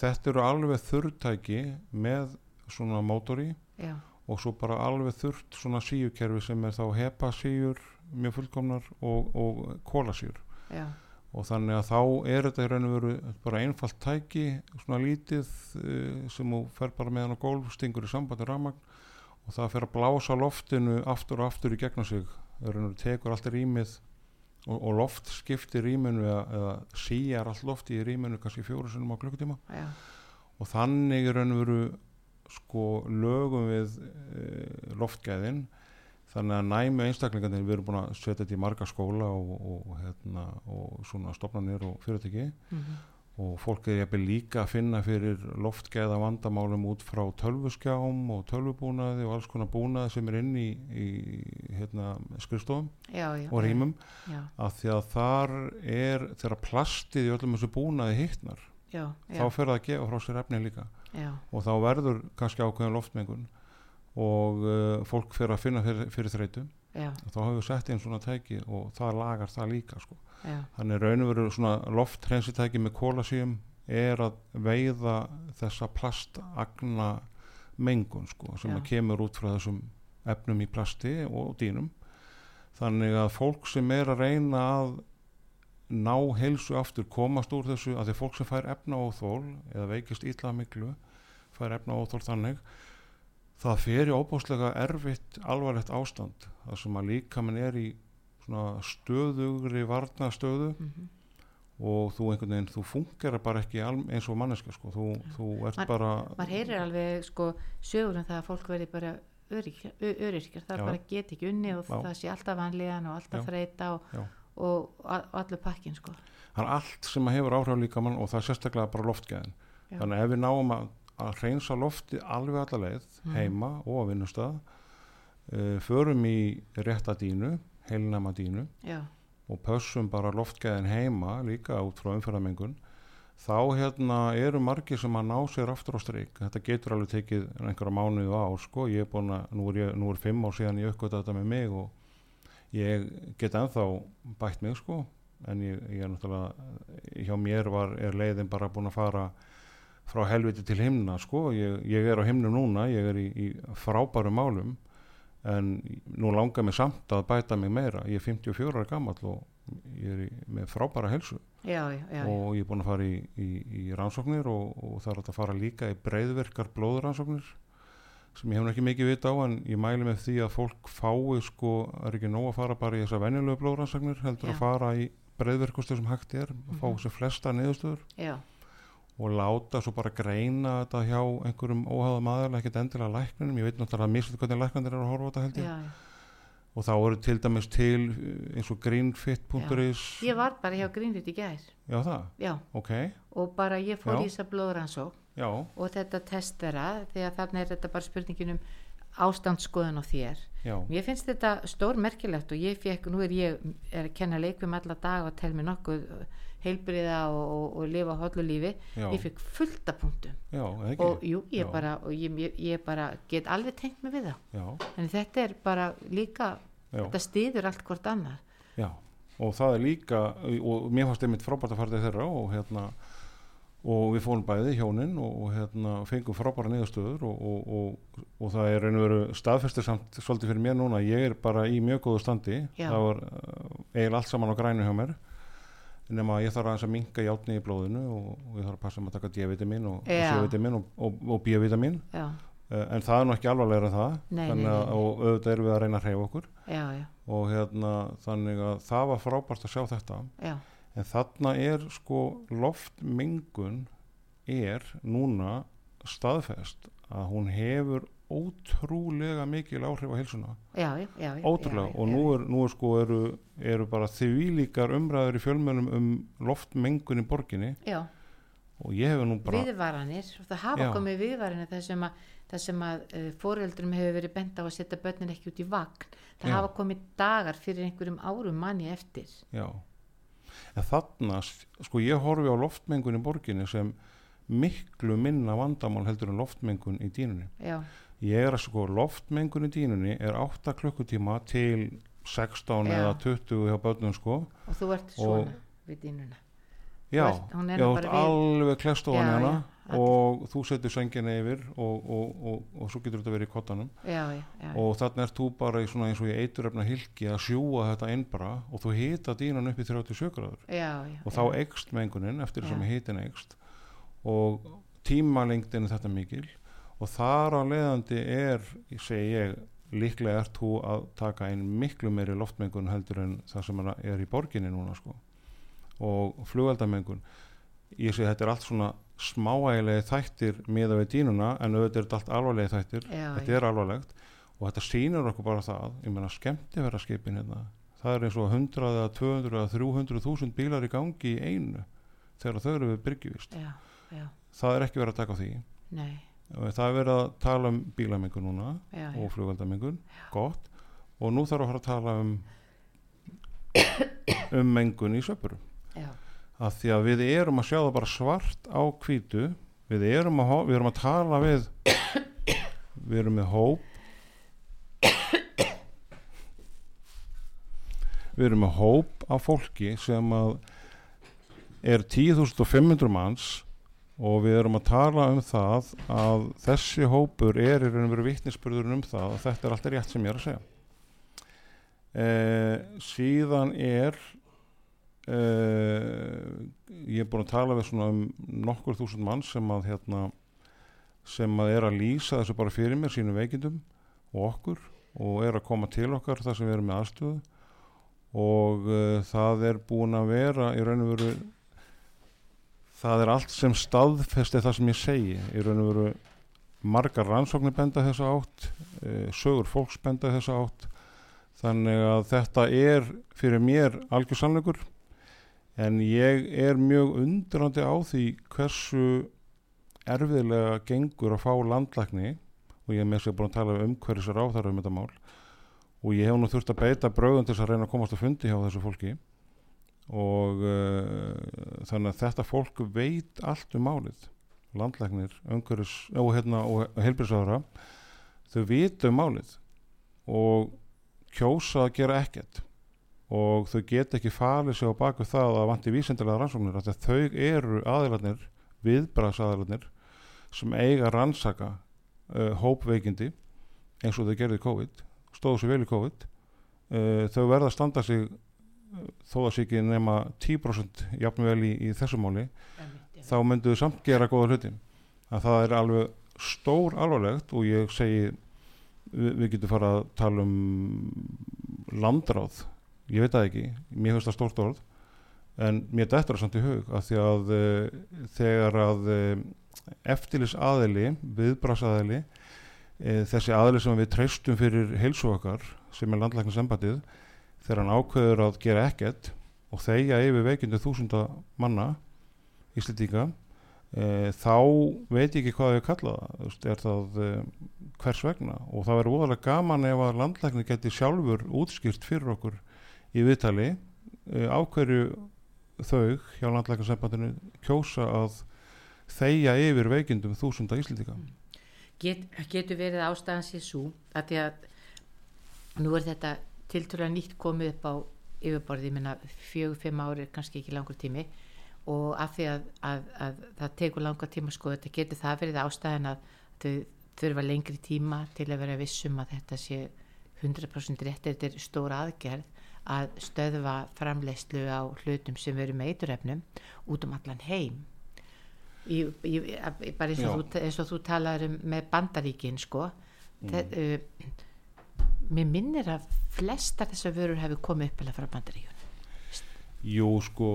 þetta eru alveg þurrtæki með svona mótori og svo bara alveg þurrt svona síukerfi sem er þá hepa síur mjög fullkomnar og, og kólasíur já, og þannig að þá er þetta í raun og veru bara einfalt tæki svona lítið uh, sem þú fer bara með hann á gólf stingur í sambandi ramagn og það fer að blása loftinu aftur og aftur í gegnum sig. Það raun og veru tekur allt rýmið og, og loft skiptir rýminu eða, eða síjar allt lofti í rýminu kannski fjóru sinnum á klukkutíma. Já, og þannig í raun og veru sko lögum við uh, loftgæðin þannig að næmi einstaklingarnir við erum búin að setja þetta í marga skóla og, og, hérna, og svona stofnanir og fyrirtæki. Mhm, og fólk er jafnvel líka að finna fyrir loftgæða vandamálum út frá tölvuskjám og tölvubúnaði og alls konar búnaði sem er inn í, í hérna, skrifstofum já, já. og rýmum. Af því að þar er þegar plastið í öllum þessu búnaði hittnar þá fer það að gefa frá sér efni líka. Já, og þá verður kannski ákveðin loftmengun og uh, fólk fer að finna fyrir, fyrir þreytu. Já, og þá hefur við sett inn svona tæki og það lagar það líka sko. þannig raun og veru svona loftrensitæki með kólasíum er að veiða þessa plastagna mengun sko, sem kemur út frá þessum efnum í plasti og dýnum. Þannig að fólk sem er að reyna að ná heilsu aftur komast úr þessu að því fólk sem fær efna og þól eða veikist illa miklu fær efna óþól þannig það fer í óbúslega erfitt alvarlegt ástand. Það sem að líka mann er í stöðugri varnastöðu mhm. og þú einhvern veginn, þú funkar bara ekki eins og manneska sko, þú, þú ert Man- bara maður heyrir alveg sko sögur um það að fólk verði bara öryrkjar, það Já. bara get ekki unni og Já. það sé alltaf vanlíðan og alltaf þreita og, og, og, allur pakkin sko. Það er allt sem hefur áhrif líka mann og það er sérstaklega bara loftgæðin. Þannig að ef við náum að, að reynsa lofti alveg alla leið Mhm. heima og á vinnustað. Uh, förum í rétta dínu heilnæma dínu já, og pössum bara loftgæðin heima líka út frá umferðamengun þá hérna eru margir sem að ná sér aftur á streik þetta getur alveg tekið einhverja mánuði á sko, ég er búin að, nú er, ég, nú er fimm ár síðan ég uppgöta þetta með mig og ég get ennþá bætt mig sko. En ég, ég er náttúrulega hjá mér var, er leiðin bara búin að fara frá helviti til himna sko, ég, ég er á himnum núna ég er í, í frábærum málum en nú langar mig samt að bæta mig meira, ég er 54 ára gammal og ég er í, með frábæra helsu já, já, já, og ég er búin að fara í, í, í rannsóknir og, og það er að fara líka í breyðverkar blóðrannsóknir sem ég hef ekki mikið vita á en ég mæli með því að fólk fái sko, er ekki nóg að fara bara í þessar venjulegu blóðrannsóknir heldur að fara í breyðverkustu sem hægt er Mhm. fá sem flesta niðurstöður. Já, og láta svo bara greina þetta hjá einhverjum óháðum aðeins ekkert endilega læknunum, ég veit náttúrulega mislut hvernig læknandir eru að horfa á þetta held ég. Já, og þá eru til dæmis til uh, eins og greenfit.is ég var bara hjá Greenfit í gær. Já það, já, ok, og bara ég fór í þess að blóðrannsók já, og þetta test þeirra því að þarna er þetta bara spurningin um ástandsskoðun á þér. Já, Mér finnst þetta stór merkilegt og ég fekk, nú er ég er að kenna leikum alla dag og tel mér nokkuð heilbriða og, og, og lifa hóllu lífi, já, ég fekk fullta punktum. Já, og jú, ég bara, og ég, ég, ég bara get alveg tengt mig við það, já, en þetta er bara líka, þetta stýður allt hvort annar já og það er líka, og mér fannst einmitt frábært að fara til þeirra og hérna og við fórum bæði hjónin og, og hérna fengum frábæra niðurstöður og, og, og, og það er og veru staðfestir samt svolítið fyrir mér núna, ég er bara í mjög góðu standi, Já. það var uh, eiginlega allt saman á grænu hjá mér nema ég þarf aðeins að minka játni í blóðinu og, og ég þarf að passa um að taka D-vitamin og. C-vitamin og, og, og B-vitamin uh, en það er nú ekki alvarlegra en það. Nei, þannig að nei, nei. og auðvitað erum við að reyna að hreyfa okkur. Já, já, og hérna þannig að það var frábært að sjá þetta. Já. En þarna er sko loftmengun er núna staðfest að hún hefur ótrúlega mikil áhrif á hilsuna já, já, já, ótrúlega. og nú er, nú er sko eru, eru bara þvílíkar umræður í fjölmjölum um loftmengun í borginni. Já, og ég hefur nú bara viðvaranir það hafa komið viðvaranir þar sem að, að uh, foreldrum hefur verið bent á að setja börnin ekki út í vagn. Það hafa komið dagar fyrir einhverjum árum manni eftir. Já. En þarna, sko ég horfi á loftmengun í borginni sem miklu minna vandamál heldur en loftmengun í dýnunni já, ég er að sko loftmengun í dýnunni er 8 klukkutíma til 16 Já. eða 20 hjá börnum sko. Og þú ert svona við dýnuna? Já, ert- er ert við- alveg klest ofan hana já, og þú setur sengina yfir og, og, og, og svo getur þetta verið í kottanum. Já, og þarna ert þú bara í svona eins og í eiturefna hilki að sjúa þetta inn bara og þú hita dýnan upp í 37 gráður. Já, já og þá já, eikst mengunin eftir Já. sem hitin eikst og tímalengdin er þetta mikil og þar á leiðandi er, segi ég líklega ert þú að taka inn miklu meiri loftmengun heldur en það sem er- í borginni núna sko. Og flugaldamengun ég segi þetta er allt svona smáægilegi þættir miða við dýnuna en auðvitað er þetta allt alvarlegi þættir. Já, þetta er alvarlegt. Og þetta sýnur okkur bara það ég meina skemmti vera skipin hérna það er eins og 100 eða 200 eða 300 þúsund bílar í gangi í einu þegar þau eru við byrgjuvist já, já, það er ekki verið að taka á því. Nei það er verið að tala um bílamengun núna já, og flugvaldamengun gott. Og nú þarf að fara að tala um um mengun í já, að því að við erum að sjá það bara svart á hvítu. Við erum að, við erum að tala við við erum með hóp. Við erum með hóp af fólki sem að er 10.500 manns og við erum að tala um það að þessi hópur er í raun og veru vittnisspurður um það að þetta er alltaf rétt sem ég er að segja. Eh, síðan er uh, ég er búin að tala við svona um nokkur þúsund mann sem að hérna sem að er að lýsa þessu bara fyrir mér sínum veikindum og okkur og er að koma til okkar þar sem við erum með aðstöðu. Og uh, það er búin að vera í raun og veru það er allt sem staðfesti það sem ég segi. Í raun og veru margar rannsóknir benda þessa átt uh, sögur fólks benda þessa átt. Þannig að þetta er fyrir mér algjör sannleikur. En ég er mjög undrandi á því hversu erfiðlega gengur að fá landlækni og ég er með þess að búin að tala um hverjus er áþara um þetta mál og ég hef nú þurft að beita bröðum til þess að reyna að komast að fundi hjá þessu fólki og uh, þannig að þetta fólk veit allt um málið. Landlæknir, umhverjus og, hérna, og helbriðsáðara þau vita um málið og kjósa að gera ekkert. Og þau get ekki falið sig á baku það að vanti vísendilega rannsóknir að þau eru aðilarnir viðbraðsaðilarnir sem eiga rannsaka uh, hópveikindi eins og þau gerði COVID stóðu sér vel í COVID. Uh, þau verða að standa sig þó að sér ekki nema 10% jafnvel í, í þessu máli þá myndu þau samt gera góða hluti. Að það er alveg stór alvarlegt og ég segi við, við getum fara að tala um landráð. Ég veit það ekki, mér finnst það stórt orð. En mér dættur það samt í hug að því að uh, þegar að uh, eftirlis aðili viðbrasaðili e, þessi aðli sem við treystum fyrir heilsu okkar sem er landlækningsembatið þegar hann ákveður að gera ekkert og þeia yfir veikindu þúsunda manna íslitíka e, þá veit ég ekki hvað ég kalla það. Er það e, hvers vegna? Og það verður óðarlega gaman ef að landlækni geti sjálfur útskýrt fyrir okkur í viðtali e, ákveður þau hjá landlækningsembatinu kjósa að þeia yfir veikindum þúsunda íslendika Get, Getur verið ástæðan sér svo að því að nú er þetta tilturlega nýtt komið upp á yfirborði, ég minna fjögur, fimm ári kannski ekki langur tími. Og af því að, að, að það tekur langar tíma sko, þetta getur það verið ástæðan að þau þurfa lengri tíma til að vera vissum að þetta sé 100% rétt, þetta er stóra aðgerð að stöðva framleyslu á hlutum sem veru með eiturefnum út um allan heim. Í, í, bara eins og, þú, eins og þú talar um með bandaríkin sko. Mm. það, uh, mér minnir að flesta þessar vörur hefur komið upp eða frá bandaríkun Jú sko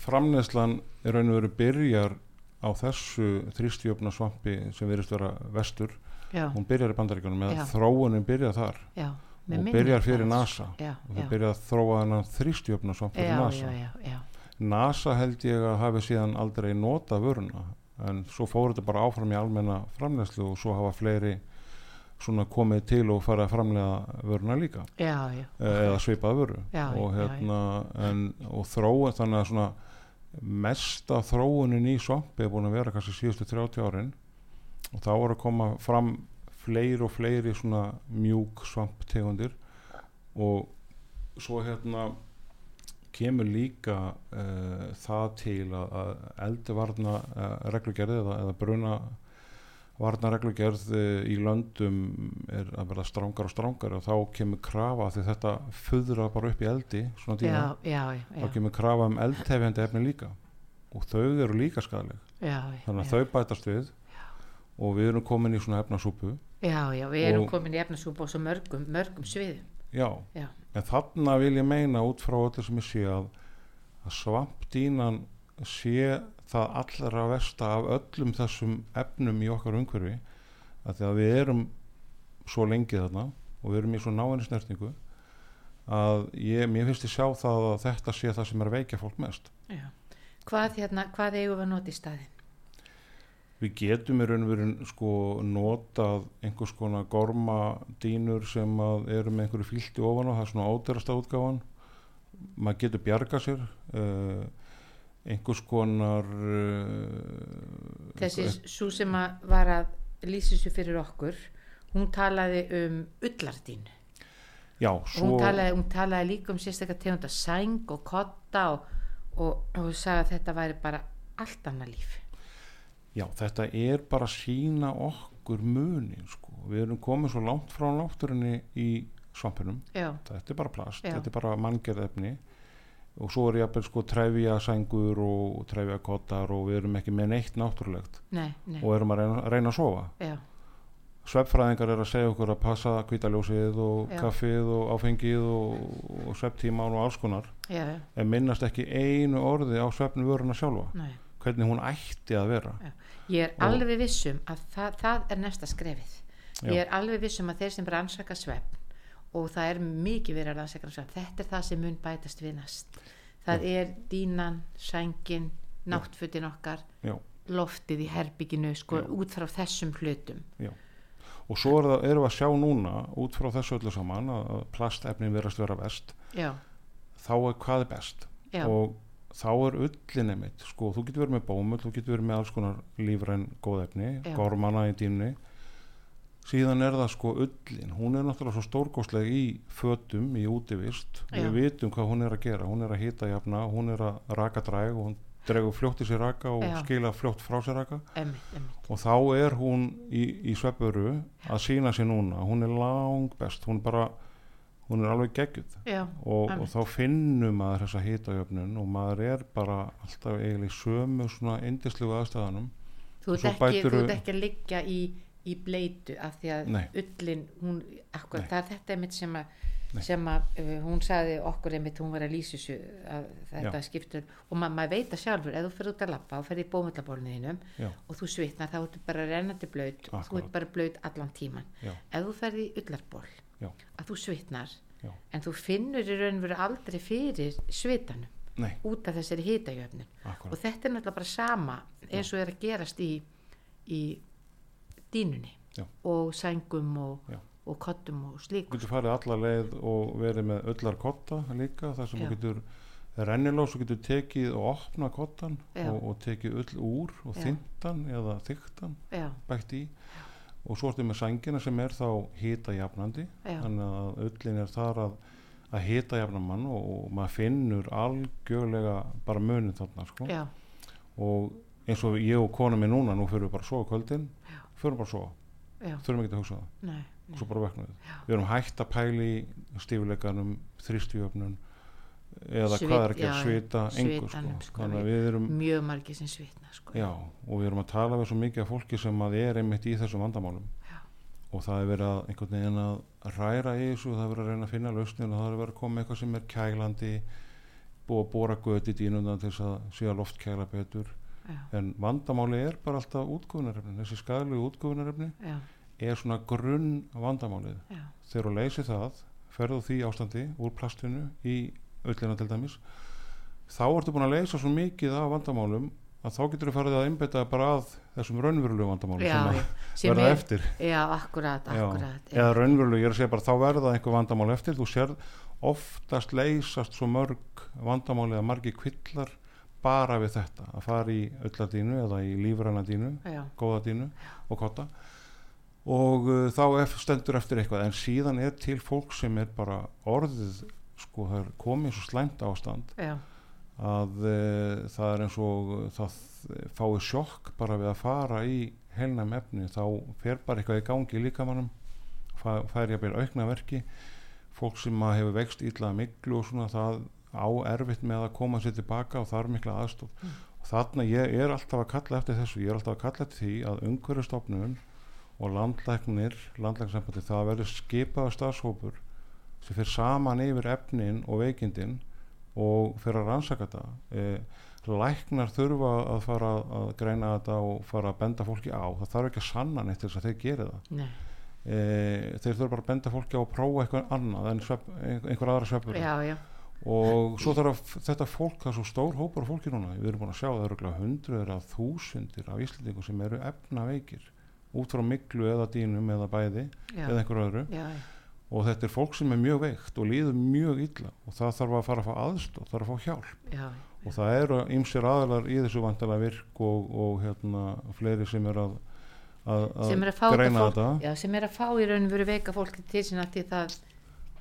framneðslan er raun og veru byrjar á þessu þrýstjöfna svampi sem verist vera vestur. Já. hún byrjar í bandaríkunum með já. þróunin byrjar þar. Já, og byrjar fyrir NASA. Og það byrjar að þróa þennan þrýstjöfna svamp fyrir NASA. NASA held ég að hafi síðan aldrei nota vöruna en svo fór þetta bara áfram í almenna framlegslu og svo hafa fleiri svona komið til og farið að framlega vöruna líka. Já, já. Eh, eða svipað vöru. Já, og, hérna, en, og þróun þannig að svona mesta þróunin í svampi er búin að vera kannski síðustu 30 árin. Og þá voru að koma fram fleiri og fleiri svona mjúk svamptegundir. Og svo hérna kemur líka uh, það til að, að elduvarna uh, reglugerði eða, eða bruna varna reglugerð uh, í löndum er að verða strángar og strángar og þá kemur krafa því þetta föðra bara upp í eldi svona tíma, já, já, já. þá kemur krafa um eldhefjandi efni líka og þau eru líka skadaleg þannig að þau bætast við og við erum komin í svona efnasúpu. Já, já, við erum komin í efnasúpu á svo mörgum, mörgum sviðum. Já, já. en þarna vil ég meina út frá þetta sem ég sé að, að svampdínan sé það allra versta af öllum þessum efnum í okkar umhverfi að því að við erum svo lengið þarna og við erum í svo náinni snertingu að ég, mér finnst ég sjá það að þetta sé það sem er að veikja fólk mest Já. Hvað, hérna, hvað eigum við að nota í staðin? við getum í raun og veru sko notað einhvers konar gormadínur sem eru með einhverju fylgti ofan á það er svona óterasta útgáfan maður getur bjarga sér uh, einhvers konar uh, þessi svo sem að var að lýsa sér fyrir okkur hún talaði um ullardín já svo hún talaði, hún talaði líka um sérstaklega tegunda sæng og kotta og, og, og sagði að þetta væri bara allt annað líf Já, þetta er bara sína okkur munin sko. Við erum komið svo langt frá náttúrunni í svampinum. Þetta er bara plast, Já. þetta er bara manngjörðefni. Og svo er jafnvel sko trefja sængur og trefja kottar og við erum ekki með neitt náttúrulegt. Nei, nei, og erum að reyna, reyna að sofa. Já, svefnfræðingar er að segja okkur að passa kvítaljósið og Já. kaffið og áfengið og, og svefntíman og alls konar. Já, já, en minnast ekki einu orði á svefnu vöruna sjálfa. Nei. hvernig hún ætti að vera. Ég er Og- alveg vissum að það, það er næsta skrefið. Ég er alveg vissum að þeir sem rannsaka svefn og það er mikið verið að rannsaka þetta er það sem mun bætast við næst. Það er dínan, sængin, náttfutin okkar, Já. loftið í herbygginu, sko, Já. út frá þessum hlutum. og svo er það, erum við að sjá núna út frá þessu öllu saman að plastefnin verast vera best Já, þá er hvað er best já, og þá er ullin einmitt sko, þú getur verið með bómull, þú getur verið með alls konar lífræn góðefni, Já. gormana í dýnni síðan er það sko ullin, hún er náttúrulega svo stórgóðsleg í fötum, í útivist. Já. við vitum hvað hún er að gera, hún er að hita jafna, hún er að raka dræg og hún dregur fljótt í sér raka og Já. skila fljótt frá sér raka. Emmitt, emmitt. og þá er hún í, í svepuru að sína sér núna. Hún er lang best, hún er bara hún er alveg geggjuð. Já, og, og þá finnum maður þessa hitajöfnun og maður er bara alltaf eiginlega sömu svona indislegu aðstæðanum þú ert ekki, ekki að liggja í, í bleitu af því að Nei. ullin, hún, akkur, það er þetta einmitt sem að sem að uh, hún sagði okkur einmitt hún var að lýsa þessu að þetta Já. skiptur og ma maður veit það sjálfur ef þú fyrir út að lappa og fyrir í bómullabólniðinum Já. og þú svitnar þá ertu bara rennandi blöyt og þú ert bara blöyt allan tíman Já. ef þú ferði í ullarból Já. að þú svitnar en þú finnur í raun og veru aldrei fyrir svitanum nei, út af þessari hitajöfnun og þetta er náttúrulega bara sama eins og er að gerast í, í dínunni Já. og sængum og, og kottum og þú slíkur getur farið alla leið og verið með öllar kotta líka þar sem Já. þú getur rennilós og getur tekið og opna kottan og, og tekið öll úr og þyntan eða þyktan bætt í. Og svo ertu með sængina sem er þá hita jafnandi þannig að öllin er þar að, að hita jafna mann og, og maður finnur algjörlega bara munin þarna sko. og eins og ég og kona mér núna nú fyrir við bara á kvöldin. Já. Fyrir bara að já, þurfum ekki að hugsa það. Nei, og svo bara veknum við. Við erum hægt að pæli stífuleikanum þrýstjöfnun eða Svit- hvað er að gera já, já, svita engu sko. sko, að við- erum mjög margir sem svitna sko. já, og við erum að tala við svo mikið af fólki sem að er einmitt í þessum vandamálum. Já. og það er verið að einhvern veginn að ræra í þessu og það er verið að reyna að finna lausnin og það er verið að koma eitthvað sem er kælandi að bóra göti í dýnundan til þess að að loft kæla betur já, en vandamáli er bara alltaf útgufunarefni þessi skadalegu útgufunarefni já, er svona grunn vandamálið. Já, þegar þú leysir það ferðu því ástandi úr plastinu í öllina til dæmis þá ertu búin að leysa svo mikið af vandamálum að þá getur þú farið að einbetta bara að þessum raunverulegu vandamálum já, sem sem verða er, eftir. Já, akkurat, akkurat já, eða raunverulegu, ég er að segja bara þá verða einhver vandamál eftir. Þú sér oftast leysast svo mörg vandamáli eða margi kvillar bara við þetta að fara í ölladínu eða í lífræna dínu já, góða dínu og kotta. Og uh, þá stendur eftir eitthvað en síðan er til fólk sem er bara orðið sko það er komið svo slæmt ástand já, að uh, það er eins og það fái sjokk bara við að fara í heilnæm efni. Þá fer bara eitthvað í gangi í líkamannum fær, ég að byrja aukna verki. Fólk sem hefur vext illa miklu og svona það á erfitt með að koma sér tilbaka og er mikla aðstof Mm. og þarna ég er alltaf að kalla eftir þessu. Ég er alltaf að kalla eftir því að umhverfistofnun og landlæknir landlækningssambandi það verður skipaða starfshópur sem fyrir saman yfir efnin og veikindin og fyrir að rannsaka þetta. E, læknar þurfa að fara að greina þetta og fara að benda fólki á. Það þarf ekki að sanna neitt til þess að þeir gera það. E, þeir þurfa bara að benda fólki á að prófa eitthvað annað en svepp, einhver aðra já, og svo þarf að þetta fólk það er svo stór hópar af fólki núna. Við erum búin að sjá það eru hundruður af þúsundir af Íslandingum sem eru efnaveikir út frá miklu eða dýnum eða bæði já, eða einhver öðru. Já, og þetta er fólk sem er mjög veikt og líður mjög illa og það þarf að fara að fá aðstof, það þarf að fá hjálp. Já, og það eru ýmsir aðalar í þessu vantilega virk og, og hérna fleiri sem er að, að, að fá greina þetta. Sem er að fá í raun og veru veika fólk til sína því það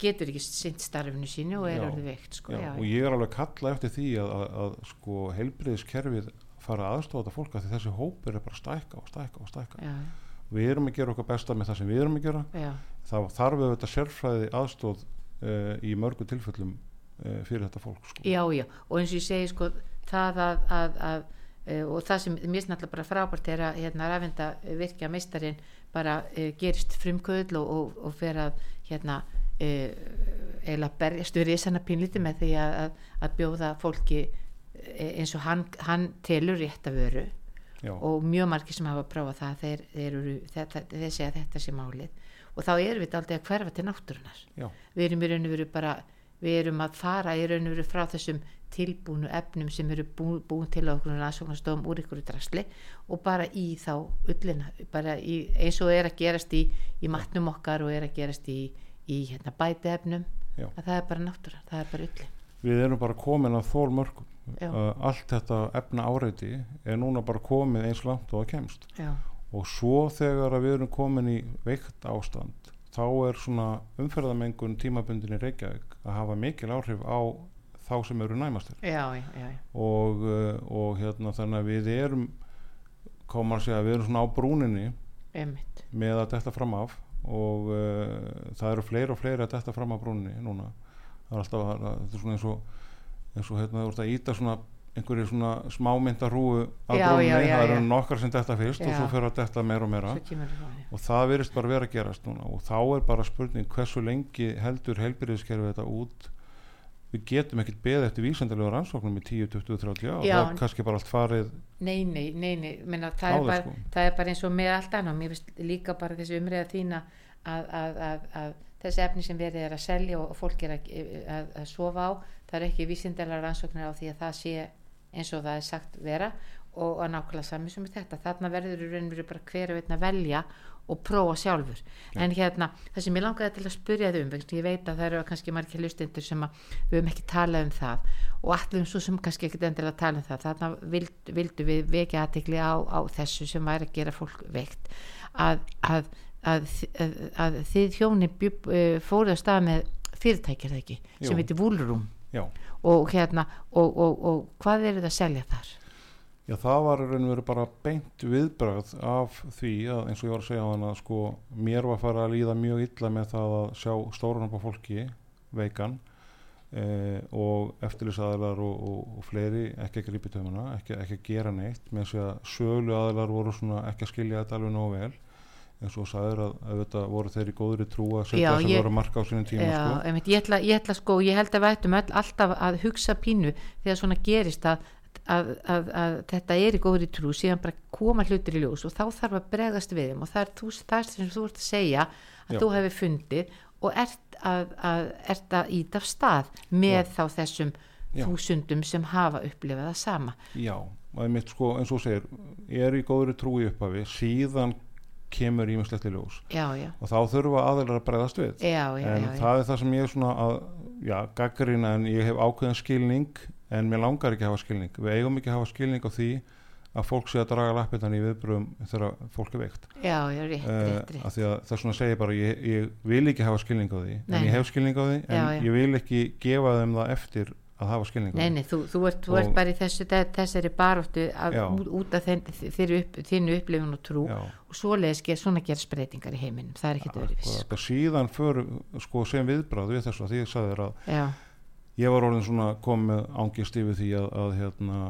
getur ekki sint starfinu sínu og er orðið veikt sko, Já, já, og ég er alveg að kalla eftir því að, að, að sko heilbriðiskerfið fara að aðstofa þetta fólk því þessi hópur er bara að stækka og stækka og stækka. Já, við erum að gera okkar besta með það sem við erum að gera. Þá þarf við þetta sérfræði aðstóð uh, í mörgu tilfellum uh, fyrir þetta fólk sko. já, já, og eins og ég segi sko það að, að, að uh, og það sem mér snallar bara frábært er að hérna rafenda virkja meistarinn bara uh, gerist frumkvöðl og, og, og fer að hérna uh, eiginlega berjast við risana pínlítið með því að, að, að bjóða fólki eh, eins og hann, hann telur rétt að veru já, og mjög margir sem hafa prófað það þeir, þeir, eru, þetta, þeir segja þetta sé málið. Og þá erum við aldrei að hverfa til náttúrunar já, við erum í raun og veru bara við erum að fara í raun og veru frá þessum tilbúnu efnum sem eru bú, búin til á okkur aðsóknarstofum úr ykkur drasli og bara í þá ullina bara í, eins og er að gerast í, í matnum okkar og er að gerast í, í hérna, bæti efnum Já. að það er bara náttúra, það er bara ulli. Við erum bara komin að þól mörgum Já. uh, allt þetta efna áreiti er núna bara komið eins langt og það kemst. Já, og svo þegar að við erum komin í veikt ástand þá er svona umferðamengun tímabundin í Reykjavík að hafa mikil áhrif á þá sem eru næmastir. Já, já, já, og, uh, og hérna þannig að við erum koma að segja við erum svona á brúninni einmitt. með að detta fram af og uh, það eru fleiri og fleiri að detta fram af brúninni núna. Það er alltaf að, þetta er svona eins og eins og hérna þú ert að íta svona einhverju svona smámyndarúu af já, það eru nokkar sem detta fyrst og Já. svo fyrir að detta meira og meira. Og það virðist bara vera að gerast núna. Og þá er bara spurning hversu lengi heldur heilbyrðiskerfi þetta út við getum ekkert beðið eftir vísendalega rannsóknum í 10, 20, 30 ár Já. það er kannski bara allt farið Nei, nei, nei, nei menna, það, er bara, sko. það er bara eins og með allt annað mér finnst líka bara þessi umræða þína að, að, að, að þessi efni sem verið er að selja og, og fólk er að, sofa á það er ekki vísindalega rannsóknir á því að það sé eins og það er sagt vera og, og nákvæmlega sami sem þetta þarna verður og veru bara hver og einn að velja og prófa sjálfur. En hérna, það sem ég langaði til að spyrja þau um að ég veit að það eru kannski margir hlustendur sem að við höfum ekki talað um það og allir svo sem kannski ekkert endilega tala um það. Þarna vild, vildu við vekja aðtekli á, á þessu sem væri að gera fólk veikt. Að, að, að, að, að þið hjóni fóruð að stað með fyrirtækir það ekki? Jú. sem heitir Vúlurum og hérna og, og, og hvað eru það að selja þar já það var raun og veru bara beint viðbröð af því að eins og ég var að segja á hann að sko mér var að fara að líða mjög illa með það að sjá stórun upp á fólki veikan eh, og eftirlýsaðilar og, og, og fleiri ekki að grípa í tömuna, ekki, ekki að gera neitt með þess að sölu aðilar voru svona ekki að skilja þetta alveg nógu vel eins og sagður að, að þetta voru þeir í góðri trú að setja voru að marka á sínum tíma Já, sko. ég, ætla, ég ætla sko, ég held að við ættum alltaf að hugsa pínu þegar svona gerist að, að, að, að þetta er í góðri trú síðan bara koma hlutir í ljós og þá þarf að bregðast við þeim og það er þú, það sem þú ert að segja að Já. þú hefur fundið og ert að, að, ert að íta af stað með þá þessum Já. þúsundum sem hafa upplifað það sama Já, og einmitt sko eins og segir ég er í góðri trú í upphafi síðan kemur ímislegt í ljós já, já, og þá þurfa aðilar að bregðast við já, já, en já, já. það er það sem ég er svona að já, gaggarina en ég hef ákveðin skilning en mér langar ekki að hafa skilning við eigum ekki að hafa skilning á því að fólk sé að draga lappindan í viðbröðum þegar fólk er veikt já, já, rétt, uh, rétt, rétt. því að það svona segir bara ég, ég vil ekki hafa skilning á því Nei, en ég nei. hef skilning á því en Já, já. ég vil ekki gefa þeim það eftir að hafa skilning á Nei, því nei, þú, þú, ert, þú ert bara í þessu, þessari baróttu að, út, af þinn, þinni upp, þinni upplifun og trú Já. og svoleiðis ger, svona gerast breytingar í heiminum það er ekkert öðruvis og síðan för, sko, sem viðbráð við þessu að því að já, ég var orðin svona komið ángist yfir því að, að, hérna,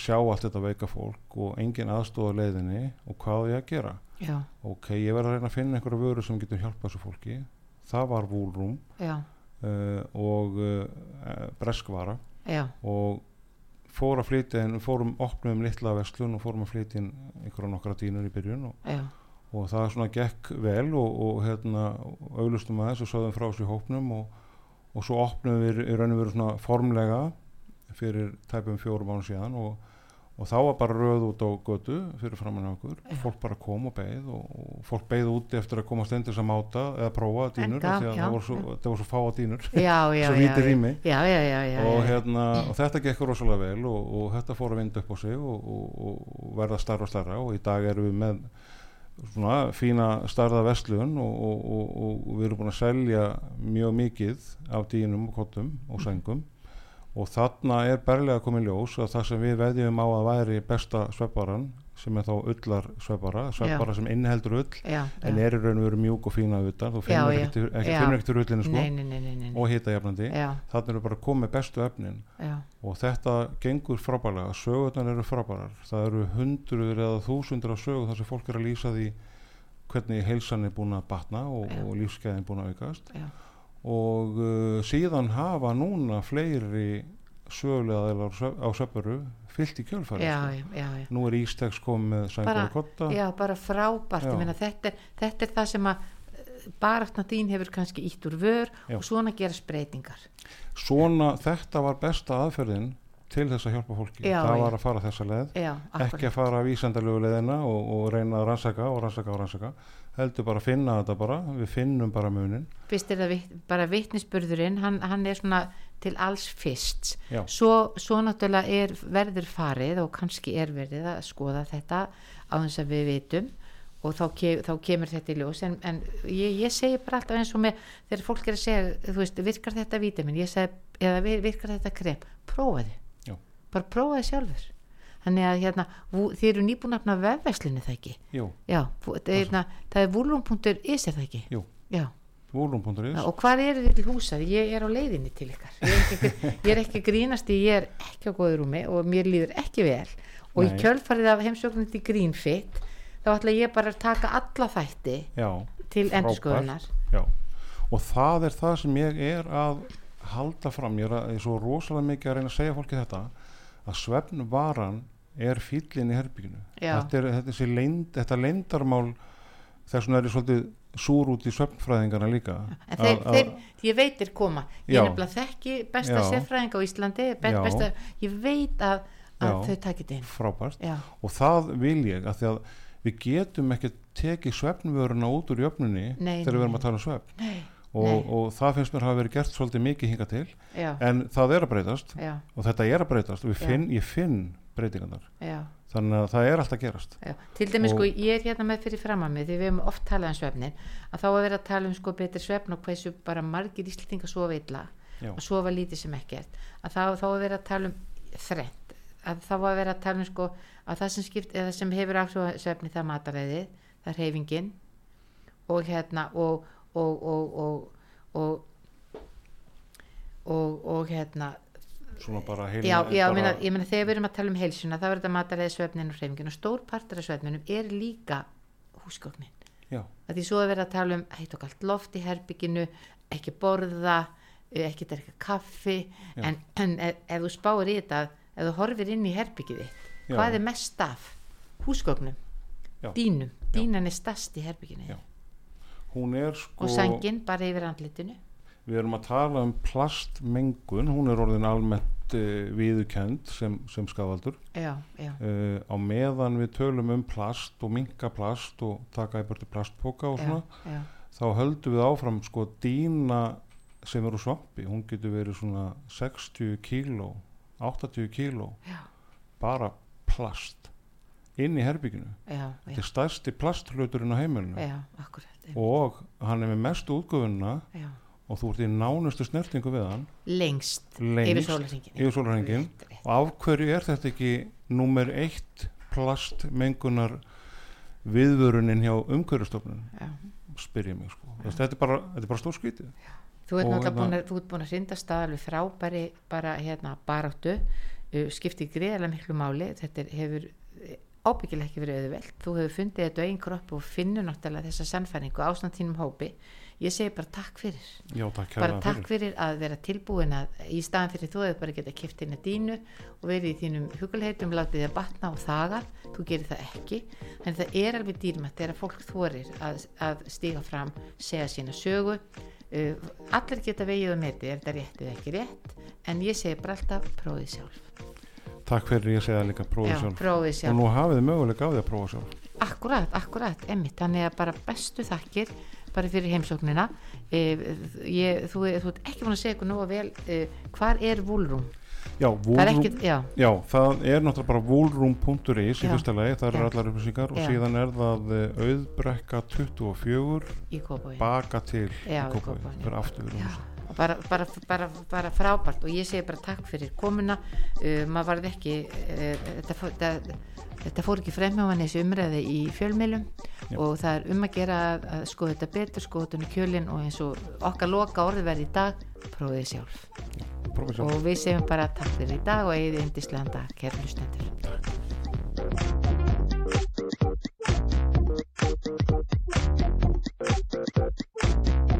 sjá allt þetta veika fólk og engin aðstofa leiðinni og hvað ég að gera? Já, ok, ég verð að reyna að finna einhverja vöru sem getur hjálpað þessu fólki. Það var vúlrúm uh, og uh, breskvara. Já, og fór að flytja inn, fórum opnum litla vestlun og fórum að flytja inn einhverja nokkra dýnur í byrjun og, og það svona gekk vel og, og hérna auðlustum aðeins og sögðum frá þessu hópnum og, og svo opnum við í raun og veru svona formlega fyrir tæpum fjórum mánu síðan og, og þá var bara röð út á götu fyrir framann okkur, fólk bara kom og beið og, og fólk beið úti eftir að komast endur sem máta eða prófa dýnur að já, það voru svo, það voru svo fáa dýnur. Já, já, [LAUGHS] Svo já, rými. og, hérna, og þetta gekk rosalega vel og, og þetta fór að vinda upp á sig og, og, og verða starra og starra og í dag erum við með svona fína starða vestlun og, og, og, og við erum búin að selja mjög mikið af dýnum og kottum og sængum. Og þarna er berlega komið ljós að það sem við veðjum á að væri besta svepparan sem er þá ullar sveppara sveppara sem inniheldur ull já, en er í raun og veru mjúk og fína utan. Þú finnur ekkert úr ullinu sko nei, nei, nei, og hita jafnandi þannig eru bara komið bestu efnin. Já, og þetta gengur frábælega sögurnar eru frábærar. Það eru hundruður eða þúsundur af sögur þar sem fólk er að lýsa því hvernig heilsan er búin að batna og, og lífskeiðin búin að aukast. Já, og uh, síðan hafa núna fleiri sögulega á söpuru fyllt í kjölfæri já, sko. já, já, já. nú er Ístegs komið sængur og kotta Já, bara frábært, meina þetta, er- þetta er það sem að baratna þín hefur kannski ítt úr vör og svona gerast breytingar. Svona þetta var besta aðferðin til þess að hjálpa fólki. Það var að fara þessa leið. Já, ekki að fara vísendalegu leiðina og, og reyna að rannsaka og rannsaka og rannsaka. Heldur bara að finna þetta bara. Við finnum bara munin fyrst er það bara vittnisspurðurinn hann, hann er svona til alls fyrst. Svo, svo náttúrulega er verður farið og kannski er verið að skoða þetta á þess að við vitum og þá, ke þá kemur þetta í ljós. En, en ég, ég segi bara alltaf eins og með þegar fólk er að segja, veist, virkar þetta vítamin, ég segi, eða vi- virkar þetta krep? Prófaði, Já. bara prófaði sjálfur. Þannig að hérna, þið eru nýbúin að nafna vefverslinu það ekki? Jú, já, það er, hérna, það er vúlum.is er það ekki? Jú. já volum.is og hvað eru þið til húsa? Ég er á leiðinni til ykkar. Ég er ekki, ég er ekki að grínast í, ég er ekki á góðu rúmi og mér líður ekki vel. Og í Nei. kjölfarið af heimsóknum til Greenfit, þá ætla ég bara að taka alla þætti Já, til já og það er það sem ég er að halda fram, ég er, að, ég er svo rosalega mikið að reyna að segja fólki þetta að svefnvaran er fýllin í herbygginu Já. þetta er þetta, er leynd, þetta leyndarmál þess vegna er ég svolítið súr út í svefnfræðingarna líka En þeir, Að- að- þeir, ég veitir koma. Ég Já. nefnilega þekki besta sérfræðinga á Íslandi, be, Já. besta, ég veit að, að Já. þau takit inn. frábært Já, og það vil ég að því að við getum ekki tekið svefnvöruna út úr jöfnunni Nei, þegar við erum nei. að tala um nei, og, og það finnst mér hafa verið gert svolítið mikið hinga til já, en það er að breytast og þetta er að breytast og finn, ég finn breytingarnar. Já. þannig að það er alltaf gerast. Já, til dæmis Og- sko, ég er hérna með fyrir fram að mig því við hefum oft talað um svefnin að þá að vera að tala um sko betri svefn og hversu bara margir íslendingar sofa illa og sofa lítið sem ekkert. Að þá, þá að vera að tala um þrennt. Að þá að vera að tala um sko að það sem skipt sem hefur áhrif á svefni það er mataræðið, það er reyfingin og hérna og og og og og, og, og hérna svona bara heila já, já bara, meina, ég meina þegar við erum að tala um heilsuna þá er þetta mataræði svefnin og hreyfingin og stór partur af svefninum er líka húsgögnin já, að því svo er verið að tala um heitt og kallt loft í herbygginu ekki borða eh, ekki drekka kaffi Já. en, en ef, ef þú spáir í þetta ef þú horfir inn í herbyggið þitt Já. hvað er mest af dýnum, Já. dýnan er stast í herbygginu Já. hún er sko og sængin bara yfir andlitinu við erum að tala um plastmengun hún er orðin almennt uh, viðukend sem, sem skafaldur já, já, uh, á meðan við tölum um plast og minka plast og taka í börtu plastpoka og svona já, þá höldum við áfram sko dýna sem eru svampi hún getur verið svona 60 kíló 80 kíló bara plast inn í herbygginu þetta er stærsti plastluturinn á heimilinu. Og hann er með mestu útgöfunna já. Og þú ert í nánustu snertingu við hann. Lengst, lengst yfir sólarhengin og af hverju er þetta ekki nummer eitt plastmengunar viðvörunin hjá umhverjastofnun já. Spyr ég mig sko. Þess, þetta er bara, þetta er bara stór skrítið Þú ert náttúrulega búin hérna- að, þú ert búin að hrinda staðalvi frábæri bara hérna baráttu. Uh, skiptir greiðarlega miklu máli. Þetta er, hefur eh, ábyggilega ekki verið auðvelt. Þú hefur fundið þetta á einn kropp og finnur náttúrulega þessa sannfæringu ástand þínum hópi ég segi bara takk fyrir. Já takk bara takk fyrir. að vera tilbúin að í staðan fyrir þú hefur bara geta kipt inn að dínu og verið í þínum hugulheitum látið þið að batna og þaga. Þú gerir það ekki. En það er alveg dýrmætt þegar fólk þorir að, að stíga fram segja sína sögu. Uh, allir geta vegið og metið er þetta rétt eða ekki rétt. En ég segi bara alltaf prófið sjálf. Takk fyrir ég segja líka prófið Já, sjálf. prófið og sjálf nú hafið þið möguleika á því að prófa sjálf. Akkurat, akkurat, emmitt þannig að bara bestu þakkir bara fyrir heimsóknina. Eh, ég, þú, þú ert ekki búin að segja ykkur nógu vel eh, hvar er Vúlrún já, það er Woolroom- ekki, já, já, það er náttúrulega bara woolroom.is í fyrsta lagi, það eru allar upplýsingar. Og síðan er það eh, auðbrekka 24 í Kópavogi. baka til Já, í. Kópavogi. það er aftur bara, bara, bara, bara frábært. Og ég segi bara takk fyrir komuna. Uh, maður varð ekki uh, þetta, þetta, þetta fór ekki frem hjá hann þessi umræði í fjölmilum Já. og það er um að gera að skoða þetta betur, skoða þetta um kjölinn og eins og okkar loka orðverði í dag prófið sjálf. sjálf og við segjum bara takk fyrir í dag og eigið eindislega dag, kærlustendur Takk